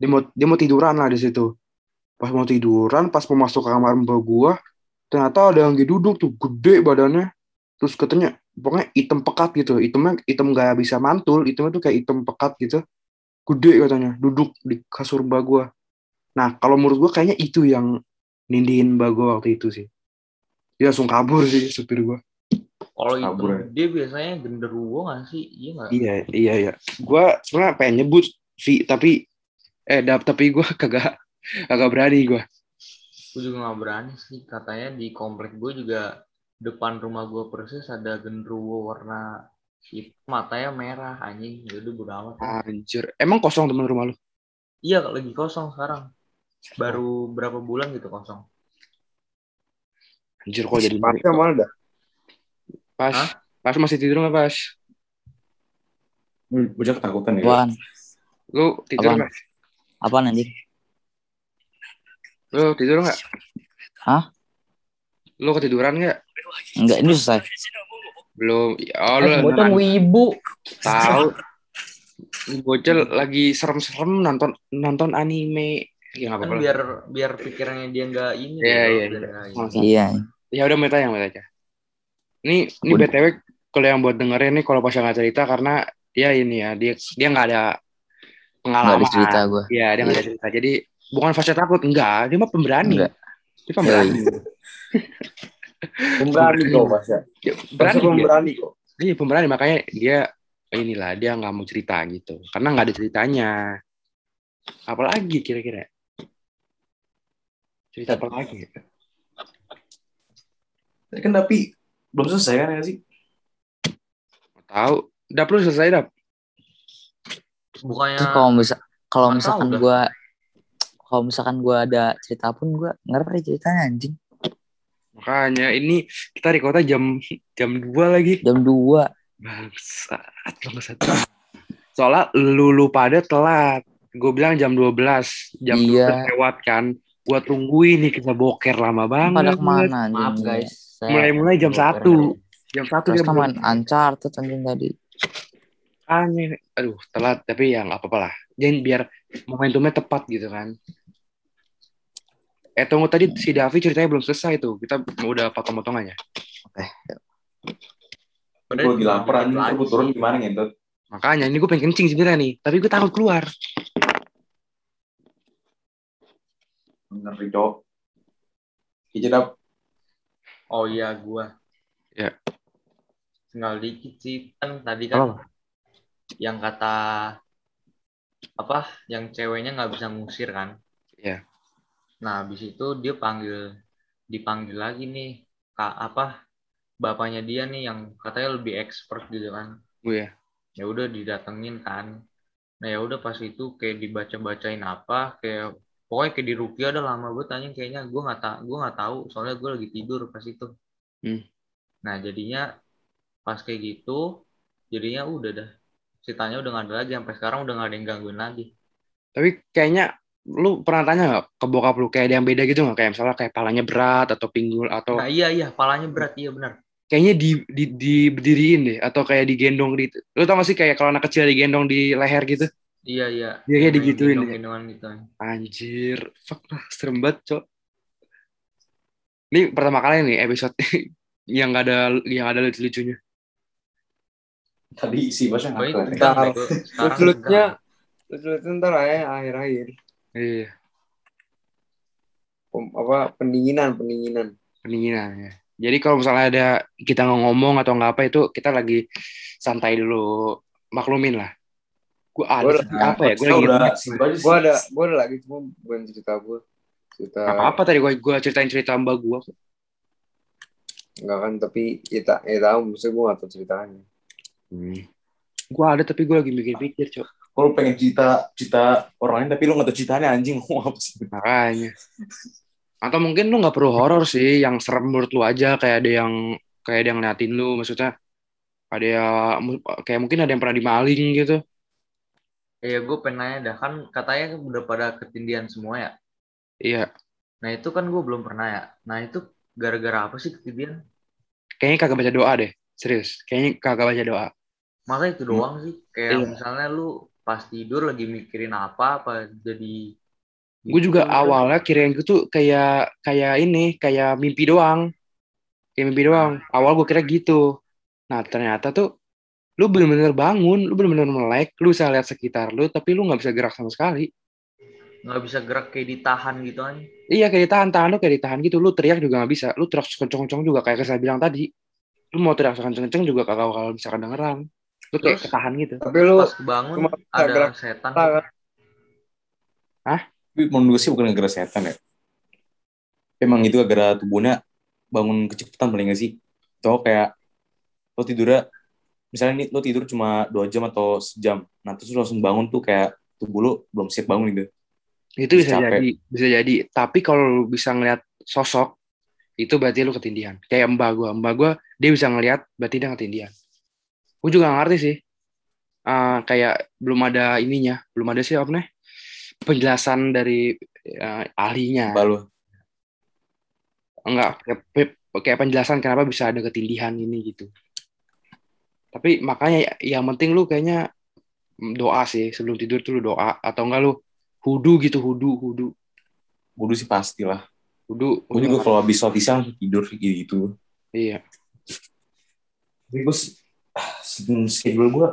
Dia mau dia mau tiduran lah di situ. Pas mau tiduran pas mau masuk ke kamar mbak gua ternyata ada yang duduk tuh gede badannya. Terus katanya pokoknya hitam pekat gitu. Hitamnya hitam nggak bisa mantul hitamnya tuh kayak hitam pekat gitu. Gede katanya duduk di kasur mbak gua. Nah kalau menurut gua kayaknya itu yang nindihin mbak gua waktu itu sih. Dia langsung kabur sih supir gua Kalau ya. itu dia biasanya genderuwo nggak sih? Iya nggak? iya iya iya gua sebenarnya pengen nyebut Vi tapi eh dap tapi gua kagak kagak berani gua Gue juga nggak berani sih. Katanya di komplek gue juga depan rumah gue persis ada genderuwo warna itu matanya merah anjing jadi bodo amat Anjir. Emang kosong teman rumah lu? iya lagi kosong sekarang baru berapa bulan gitu kosong Anjir kok jadi Sepatu mana dah? Pas. Hah? Pas masih tidur nggak pas? Bocah ketakutan ya. Apaan? Lu tidur Apaan? nggak? Apaan anjing? Lu tidur nggak? Hah? Lu ketiduran nggak? Enggak, ini selesai. Belum. Oh, lu Eh, bocah wibu. tahu. Bocil lagi serem-serem nonton nonton anime. Ya kan lah. biar biar pikirannya dia nggak ini Iya, iya, iya. Iya. Ya udah minta yang minta aja. Ini ini Udah. btw kalau yang buat dengerin nih kalau pas nggak cerita karena ya ini ya dia dia nggak ada pengalaman. ada cerita gue. Iya dia nggak ada cerita. Jadi bukan fase takut enggak. Dia mah pemberani. Enggak. Dia pemberani. Pemberani kok Mas ya. Berani pemberani kok. Iya pemberani makanya dia inilah dia nggak mau cerita gitu karena nggak ada ceritanya. Apalagi kira-kira cerita apa lagi? Tadi kan tapi belum selesai kan ya sih? Tahu. Udah perlu selesai dap. bukannya kalau bisa kalau misalkan gue kalau misalkan gue ada cerita pun gue ngerti ceritanya anjing. Makanya ini kita recordnya jam jam 2 lagi. Jam 2 Bangsat, bangsat. Soalnya lu, lu pada telat. Gue bilang jam 12. Jam Iya. 12 lewat kan. Gue tungguin nih kita boker lama banget. pada ke mana maaf guys saya Mulai-mulai jam. 1. Jam 1 Terus jam kan main Uncharted anjing tadi. Makanya, aduh telat tapi ya nggak apa-apa lah. Jangan biar momentumnya tepat gitu kan. Eh tunggu tadi si Davi ceritanya belum selesai tuh. Kita udah potong-potongannya. Udah, Gue lagi lapar anjing, gue turun gimana ngentot? Makanya ini gue pengen kencing sebenarnya nih, tapi gue takut keluar. Ngeri cowok. Hijab oh iya gua Ya. tinggal dikit sih kan tadi kan Apa? yang kata apa yang ceweknya nggak bisa ngusir kan Iya. nah habis itu dia panggil dipanggil lagi nih kak apa bapaknya dia nih yang katanya lebih expert gitu kan Gue ya. ya udah didatengin kan nah ya udah pas itu kayak dibaca bacain apa kayak pokoknya kayak di Rukia udah lama gue tanya kayaknya gue nggak tak gue nggak tahu. Soalnya gue lagi tidur pas itu. Hmm. nah jadinya pas kayak gitu jadinya udah dah. Ceritanya udah nggak ada lagi. Sampai sekarang udah nggak ada yang gangguin lagi. Tapi kayaknya lu pernah tanya nggak ke bokap lu kayak ada yang beda gitu nggak? Kayak misalnya kayak palanya berat atau pinggul atau nah iya iya. Palanya berat. Iya benar. Kayaknya di di diberdiriin deh atau kayak digendong di lu tau gak sih kayak kalau anak kecil digendong di leher gitu iya iya Iya, kayak digituin ya. gitu anjir fuck lah serem banget cok ini pertama kali nih episode yang gak ada yang ada lucu-lucunya tadi si bosnya Pokoknya ngaku. tegang Ntar, deh, gua. Sekarang Lucu-lucunya, lucu-lucunya ntar lah ya akhir-akhir. iya Pem- apa pendinginan, pendinginan. pendinginan ya jadi kalau misalnya ada kita nggak ngomong atau nggak apa itu kita lagi santai dulu maklumin lah gue ada Gua- apa ya gue lagi udah. Gua ada, gua ada lagi cuma bukan cerita gua. Cerita apa apa tadi gue gue ceritain cerita mbak gue enggak kan tapi kita ya tahu maksudnya gua nggak tahu ceritanya. hmm. gue ada tapi gue lagi mikir-mikir cok Kalau pengen cerita cerita orang lain tapi lu nggak tahu ceritanya anjing mau apa sih? makanya atau mungkin lu nggak perlu horor sih yang serem menurut lu aja kayak ada yang kayak ada yang ngeliatin lu maksudnya ada ya kayak mungkin ada yang pernah dimaling gitu Iya, gue pengen nanya dah. Kan katanya udah pada ketindihan semua ya. iya Nah, itu kan gue belum pernah ya. Nah, itu gara-gara apa sih ketindihan? kayaknya kagak baca doa deh serius kayaknya kagak baca doa Masa itu doang sih? Kayak Iya. misalnya lu pas tidur lagi mikirin apa, apa jadi... gue juga gitu. awalnya kirain gue tuh kayak kayak ini kayak mimpi doang kayak mimpi doang awal gue kira gitu nah ternyata tuh lu bener-bener bangun lu bener-bener melek lu bisa lihat sekitar lu tapi lu nggak bisa gerak sama sekali nggak bisa gerak kayak ditahan gitu kan. iya kayak ditahan tahan lu kayak ditahan gitu lu teriak juga nggak bisa lu teriak kenceng-kenceng juga kayak saya bilang tadi lu mau teriak kenceng-kenceng juga kagak bakal bisa kedengeran lu kayak Terus? ketahan gitu Tapi lu Pas bisa ada gerak setan. kan? Tapi menurut gue sih bukan gara setan ya. Emang itu gara tubuhnya bangun kecepatan paling gak sih? Atau kayak lo tidurnya misalnya nih lo tidur cuma dua jam atau sejam, nah terus lo langsung bangun tuh kayak tubuh lo belum siap bangun gitu. Itu bisa Capek. jadi, bisa jadi. Tapi kalau lu bisa ngeliat sosok, itu berarti lu ketindihan. Kayak mbak gua, mbak gua dia bisa ngeliat, berarti dia ketindihan. Gue juga gak ngerti sih. Ah, kayak belum ada ininya, belum ada sih apa nih penjelasan dari eh, ahlinya. Mbak lo. Enggak, kayak, kayak penjelasan kenapa bisa ada ketindihan ini gitu. Tapi makanya yang penting lu kayaknya doa sih sebelum tidur tuh lu doa atau enggak lu hudu gitu hudu hudu Wudhu sih pasti lah. hudu. Gue juga kalau habis sholat isya langsung tidur gitu. gitu. Iya. Tapi gue schedule gue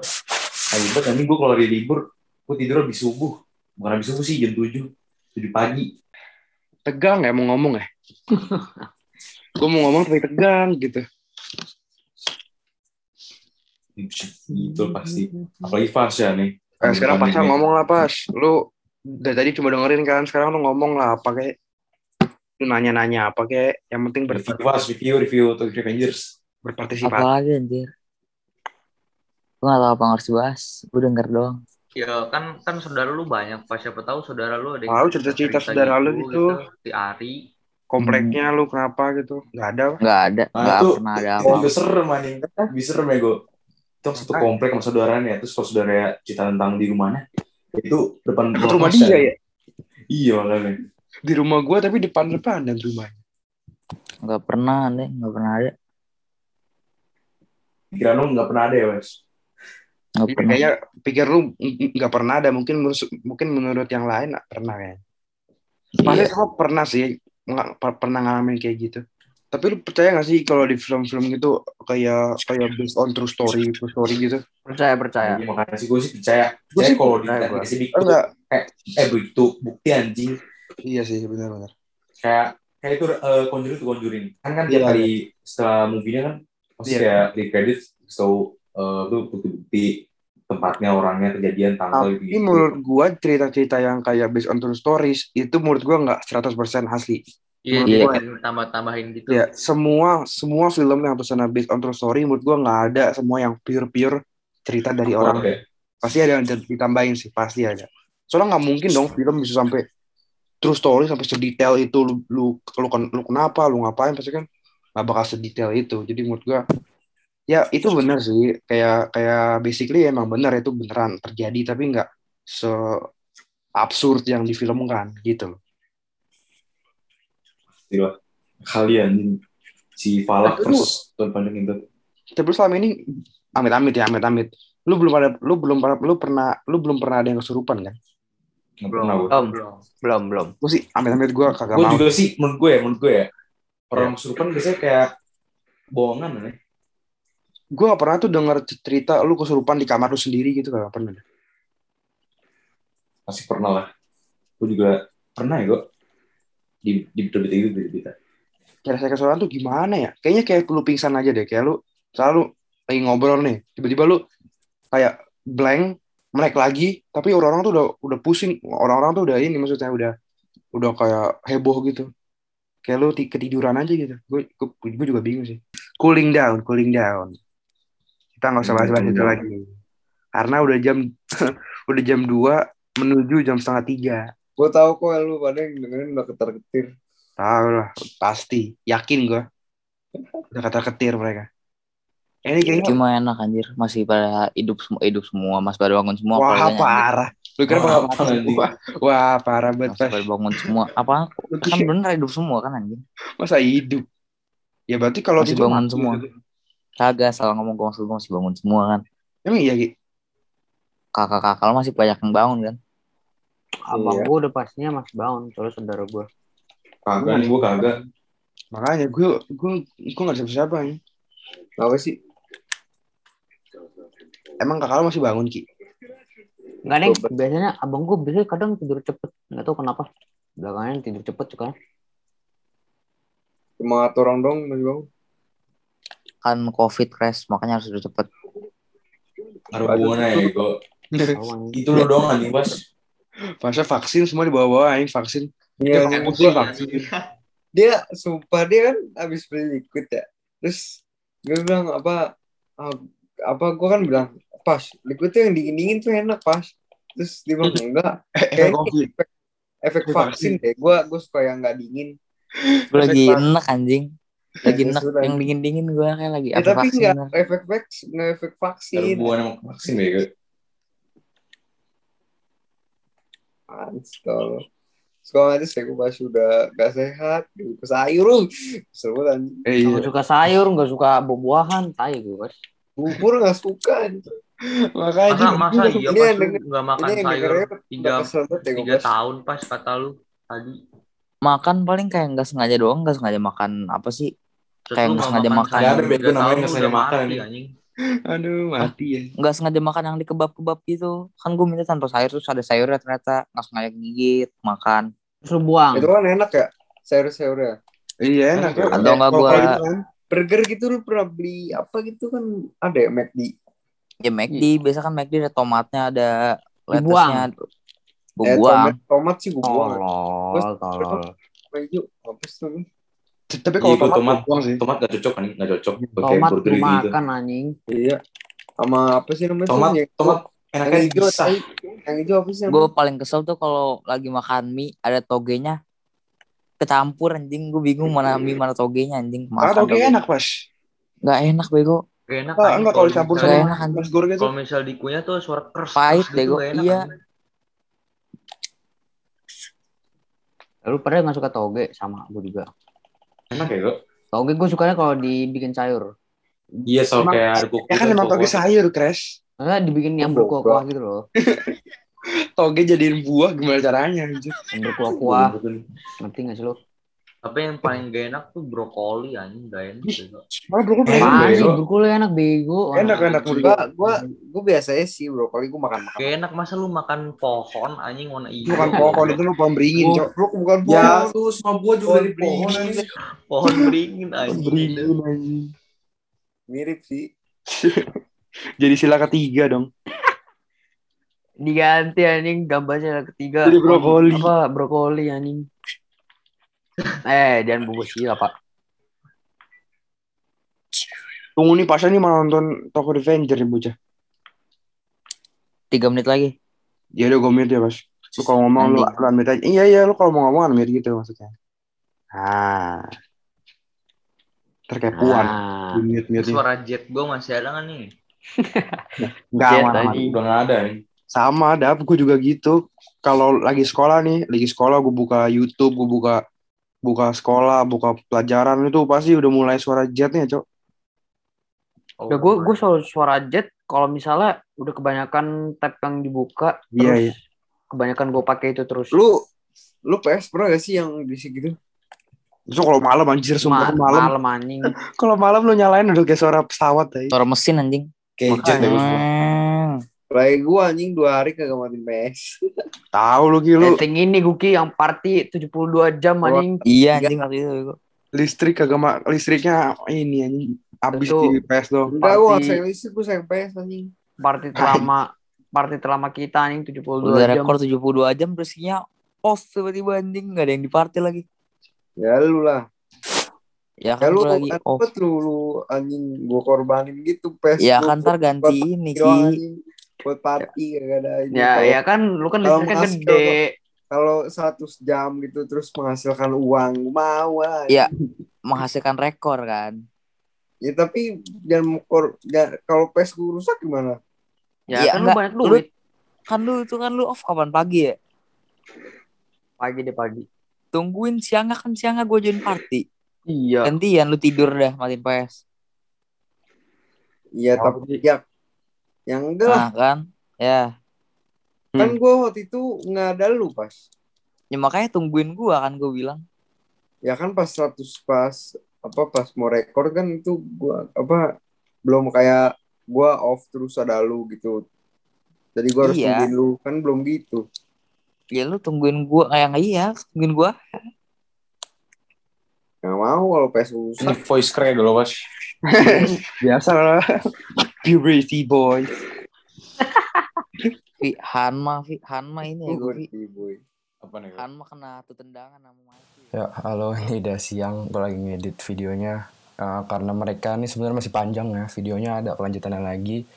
ribet nanti gue kalau lagi libur gue tidur habis subuh bukan habis subuh sih jam 7 7 pagi Tegang ya mau ngomong ya. gue mau ngomong tapi tegang gitu. Gitu pasti apalagi Fasya nih Eh, sekarang ini. ngomong lah pas. Lu dari tadi cuma dengerin kan, sekarang lu ngomong lah apa kayak lu nanya-nanya apa kayak yang penting ber- review Fas review review Tokyo Revengers berpartisipasi. Apalagi anjir. Gue gak tau apa yang harus dibahas. Gue denger doang. Ya kan kan saudara lu banyak pas siapa tahu saudara lu ada Tahu cerita-cerita saudara lu gitu. Si Ari. Kompleknya lu kenapa gitu? Nggak ada. Gak ada. Nah, Gak itu- pernah ada itu apa. juga serem anjing bisa serem ya gue itu satu komplek sama saudaranya terus kalau saudara cerita tentang di rumahnya itu depan Dekat rumah kosan. dia ya. iya makanya Di rumah gua tapi depan-depan dan rumahnya. Gak pernah nih. Gak pernah ada. pikiran lu nggak pernah ada ya wes Gak Iya, pernah. kayaknya pikir lu ng- ng- nggak pernah ada. Mungkin menurut, mungkin menurut yang lain nggak pernah kayaknya. Pasti Iya. semua pernah sih nggak per- pernah ngalamin kayak gitu. Tapi lu percaya gak sih kalau di film-film gitu kayak kayak based on true story, true story gitu? Percaya percaya. Iya, makanya sih gue sih percaya percaya sih kalau dikasih bukti Enggak. eh bukti bukti anjing Iya sih, benar-benar. kayak kayak itu uh, conjuring itu conjuring kan kan tiap Iya, kali setelah movie-nya kan pasti Iya. kayak di kredit tahu uh, tuh bukti-bukti tempatnya orangnya kejadian tanggal gitu, Tapi menurut gua cerita-cerita yang kayak based on true stories itu menurut gua nggak 100% asli. Iya, Iya. dia tambah-tambahin gitu. Ya, semua semua film yang tulisannya based on true story menurut gua nggak ada semua yang pure-pure cerita dari orang. Oke. Pasti ada yang ditambahin sih, pasti ada. Soalnya nggak mungkin dong film bisa sampai true story sampai sedetail itu lu lu lu, lu kenapa lu ngapain pasti kan nggak bakal sedetail itu. Jadi menurut gua ya itu benar sih kayak kayak basically emang benar itu beneran terjadi tapi nggak se absurd yang difilmkan gitu loh. Gila. kalian si Falak Tapi terus Tuan Panjang itu Tapi lu selama ini amit-amit ya amit-amit. Lu belum ada lu belum pernah lu pernah lu belum pernah ada yang kesurupan kan? nggak pernah gue Belum, belum, belum. Gue sih amit-amit gue kagak gue mau. juga sih menurut gue ya menurut gue ya orang kesurupan biasanya kayak bohongan nih Gue gak pernah tuh denger cerita lu kesurupan di kamar lu sendiri gitu gak pernah. pasti pernah lah gue juga pernah ya gue di di berita gitu di berita Kayak saya kesurupan tuh gimana ya? Kayaknya kayak lu pingsan aja deh. Kayak lu selalu lagi ngobrol nih, tiba-tiba lu kayak blank, melek lagi, tapi orang-orang tuh udah udah pusing, orang-orang tuh udah ini maksudnya udah udah kayak heboh gitu. Kayak lu ti- ketiduran aja gitu. Gue gue juga bingung sih. Cooling down, cooling down. Kita nggak usah bahas-bahas itu lagi. Karena udah jam udah jam 2 menuju jam setengah tiga. Gue tahu kok lu pada yang dengerin udah ketar-ketir. Tahu lah, pasti. Yakin gue. Udah kata ketir mereka. Eh, Ini kayaknya Cuma enak anjir. Masih pada hidup semua hidup semua. Mas pada bangun semua. Wah parah. Lu kira Wah, bakal apa, mati semua. Wah parah banget. Mas pada bangun semua. Apa? Kan bener hidup semua kan anjir. Masa hidup? Ya berarti kalau Masih tidur bangun mati semua. gitu. Kagak salah ngomong gue maksud gue masih bangun semua kan. Emang iya Ki? Kakak-kakak lo masih banyak yang bangun kan. Abang Iya. gue udah pastinya masih bangun, soalnya saudara gue. kagak nih gue kagak Makanya gue gue gue nggak siapa siapa nih. Apa sih? Emang kakak lo masih bangun Ki? Enggak nih, biasanya abang gue biasanya kadang tidur cepet. Nggak tahu kenapa. Belakangan tidur cepet suka. Cuma orang dong masih bangun. Kan covid crash makanya harus udah cepet. ada hubungannya ya gue itu lo doang anjing bas Masa vaksin semua dibawa-bawain vaksin. Iya, Dia sih. vaksin vaksin. dia sumpah dia kan abis beli liquid ya terus gue bilang apa ah, apa gue kan bilang pas liquid tuh yang dingin dingin tuh enak pas terus dia bilang enggak Efek covid. efek, efek Efek vaksin deh gue gue suka yang nggak dingin Gue lagi enak anjing. Lagi Ya, enak yang dingin-dingin gue kayak lagi ya, tapi vaksin. nggak lah. efek vaksin nggak efek vaksin Serbuan sama bego. Anstol. Sekolah nanti saya pas sudah gak sehat, ke sayur lu. Seru kan. Eh, iya. Nggak suka sayur, nggak suka buah-buahan, tai gue guys. Bubur gak suka. Makanya masa masa iya Ini pas yang lu denger- nggak makan sayur tiga udah ya tiga gue. tahun pas kata lu tadi Makan paling kayak nggak sengaja doang, nggak sengaja makan apa sih? Terus Kayak nggak sengaja makan. Nggak ada, bego, namanya nggak sengaja udah makan, anjing. Aduh mati ya. Nggak sengaja makan yang dikebab-kebab gitu. Kan gue minta tanpa sayur terus ada sayurnya ternyata nggak sengaja gigit makan. Terus lu buang. Itu kan enak ya, sayur-sayurnya. Iya enak. Atau nggak kalau gua- kayak gitu kan. Burger gitu lu pernah beli apa gitu kan ada ya McD. Ya McD, biasa kan McD ada tomatnya, ada lettuce-nya. Gue Eh, buang. tomat, tomat sih gue buang. Tolol, tolol. Apa sih? Tapi Iya, kalau gua tomat, tomat, buang sih. tomat gak cocok kan, gak cocok. Pakai Tomat burger gitu. makan anjing. Iya. Sama apa sih namanya? tuh? Tomat, Yang- tomat yang enaknya hijau, bisa. tai. yang hijau apa sih? Gue paling kesel tuh kalau lagi makan mie ada togenya kecampur anjing. Gue bingung mana mie mana togenya anjing. Ah, Makan toge toge. enak pas. Nggak enak bego. gak enak Ah, enggak kalau dicampur sama enak, nasi goreng gitu. kalau misal dikunyah tuh suara keras Pahit, gitu, bego. enak, Iya. Lu pada nggak suka toge sama gue juga. Enak ya kok. Toge gue sukanya kalau dibikin sayur. Iya, so Emang- kayak ada kuku. Ya kan emang toge sayur, Crash. Maksudnya dibikin yang berkuah-kuah gitu loh. Toge jadiin buah gimana caranya. Yang berkuah-kuah. Ngerti nggak sih lu? Tapi yang paling gak enak tuh brokoli anjing gak enak. Malah brokoli enak. Bego. Brokoli enak bego. Enak, enak, menurut Gua, gua, gua biasanya sih brokoli gua makan makan. gak enak masa lu makan pohon anjing warna hijau bukan pohon, itu lu pohon beringin, Cok. Goblok bukan Ya, pohon. tuh semua buah juga dari pohon anjing. pohon beringin anjing Beringin anjing. Mirip sih. Jadi sila ketiga dong. Diganti anjing gambarnya ketiga. Jadi brokoli. Apa brokoli anjing. Eh, jangan bungkus sila, Pak. Tunggu nih pasnya nih mau nonton Toko Revenger nih bocah. Tiga menit lagi. Ya udah gue mute ya pas. Lu kalau ngomong lu, Nanti. lu unmute aja. Iya iya lu kalau mau ngomong unmute gitu maksudnya. Ah. Terkepuan. Ah. Mute mute suara jet gue masih ada kan nih Enggak. Udah gak ada nih. Sama ada gue juga gitu. Kalau lagi sekolah nih, lagi sekolah gue buka YouTube, gue buka buka sekolah, buka pelajaran itu pasti udah mulai suara jetnya, Cok. Ya gue gue selalu suara jet kalau misalnya udah kebanyakan tab yang dibuka Iya, terus iya. kebanyakan gue pakai itu terus. Lu lu PS pernah gak sih yang bisik gitu? Terus kalau malam anjir sumpah Ma- malam. malam anjing. Kalau malam lu nyalain udah kayak suara pesawat ya. Suara mesin anjing. Kayak jet ya. Lagi gua anjing dua hari kagak matiin PS. Tahu lu Ki, lu Setting ini Guki yang party 72 jam anjing. Iya anjing waktu itu. bego. listrik kagak ma- listriknya ini anjing habis Itu- di PS dong. Enggak gua sayang listrik gua sayang PS anjing. Party terlama party terlama kita anjing 72 Udah jam. rekor 72 jam terusnya off tiba-tiba anjing nggak ada yang di party lagi. Ya lu lah. Ya Ya kan lu lagi off. lu, lu anjing gua korbanin gitu PS. Ya kan ntar ganti ini doang, Ki. Buat party kagak ada ini. Ya Kalau- ya kan lu kan listriknya gede. Kalau 100 jam gitu terus menghasilkan uang mau lah. Ya menghasilkan rekor kan. Ya tapi jangan mukor ya, kalau PS gua rusak gimana? Ya, Ya, kan enggak. lu banyak Lu- duit Kan lu itu kan lu off kapan pagi ya? pagi deh pagi. Tungguin siangnya kan siangnya gue join party. Iya. Gantian lu tidur dah matiin PS. Iya Apa tapi ya yang enggak lah. Nah kan. Ya. kan gua waktu itu nggak ada lu pas. Ya makanya tungguin gua kan gue bilang. Ya kan pas 100 pas apa pas mau rekor kan itu gua apa belum kayak gua off terus ada lu gitu. Jadi gua harus Iya. tungguin lu kan belum gitu. Ya lu tungguin gua kayak nggak iya, tungguin gua. Nggak mau kalau PS Ini rusak. voice crack dulu, Bos. Biasa lah. Puberty boy. Vi Hanma, Hanma ini ya gue. Boy. Apa nih? Hanma kena tuh tendangan sama. Ya, halo, ini udah siang. Gue lagi ngedit videonya. Uh, karena mereka ini sebenarnya masih panjang ya videonya ada kelanjutannya lagi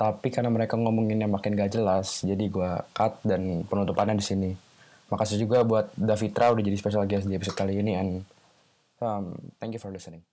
tapi karena mereka ngomonginnya makin gak jelas jadi gua cut dan penutupannya di sini makasih juga buat Davitra udah jadi special guest di episode kali ini and um, thank you for listening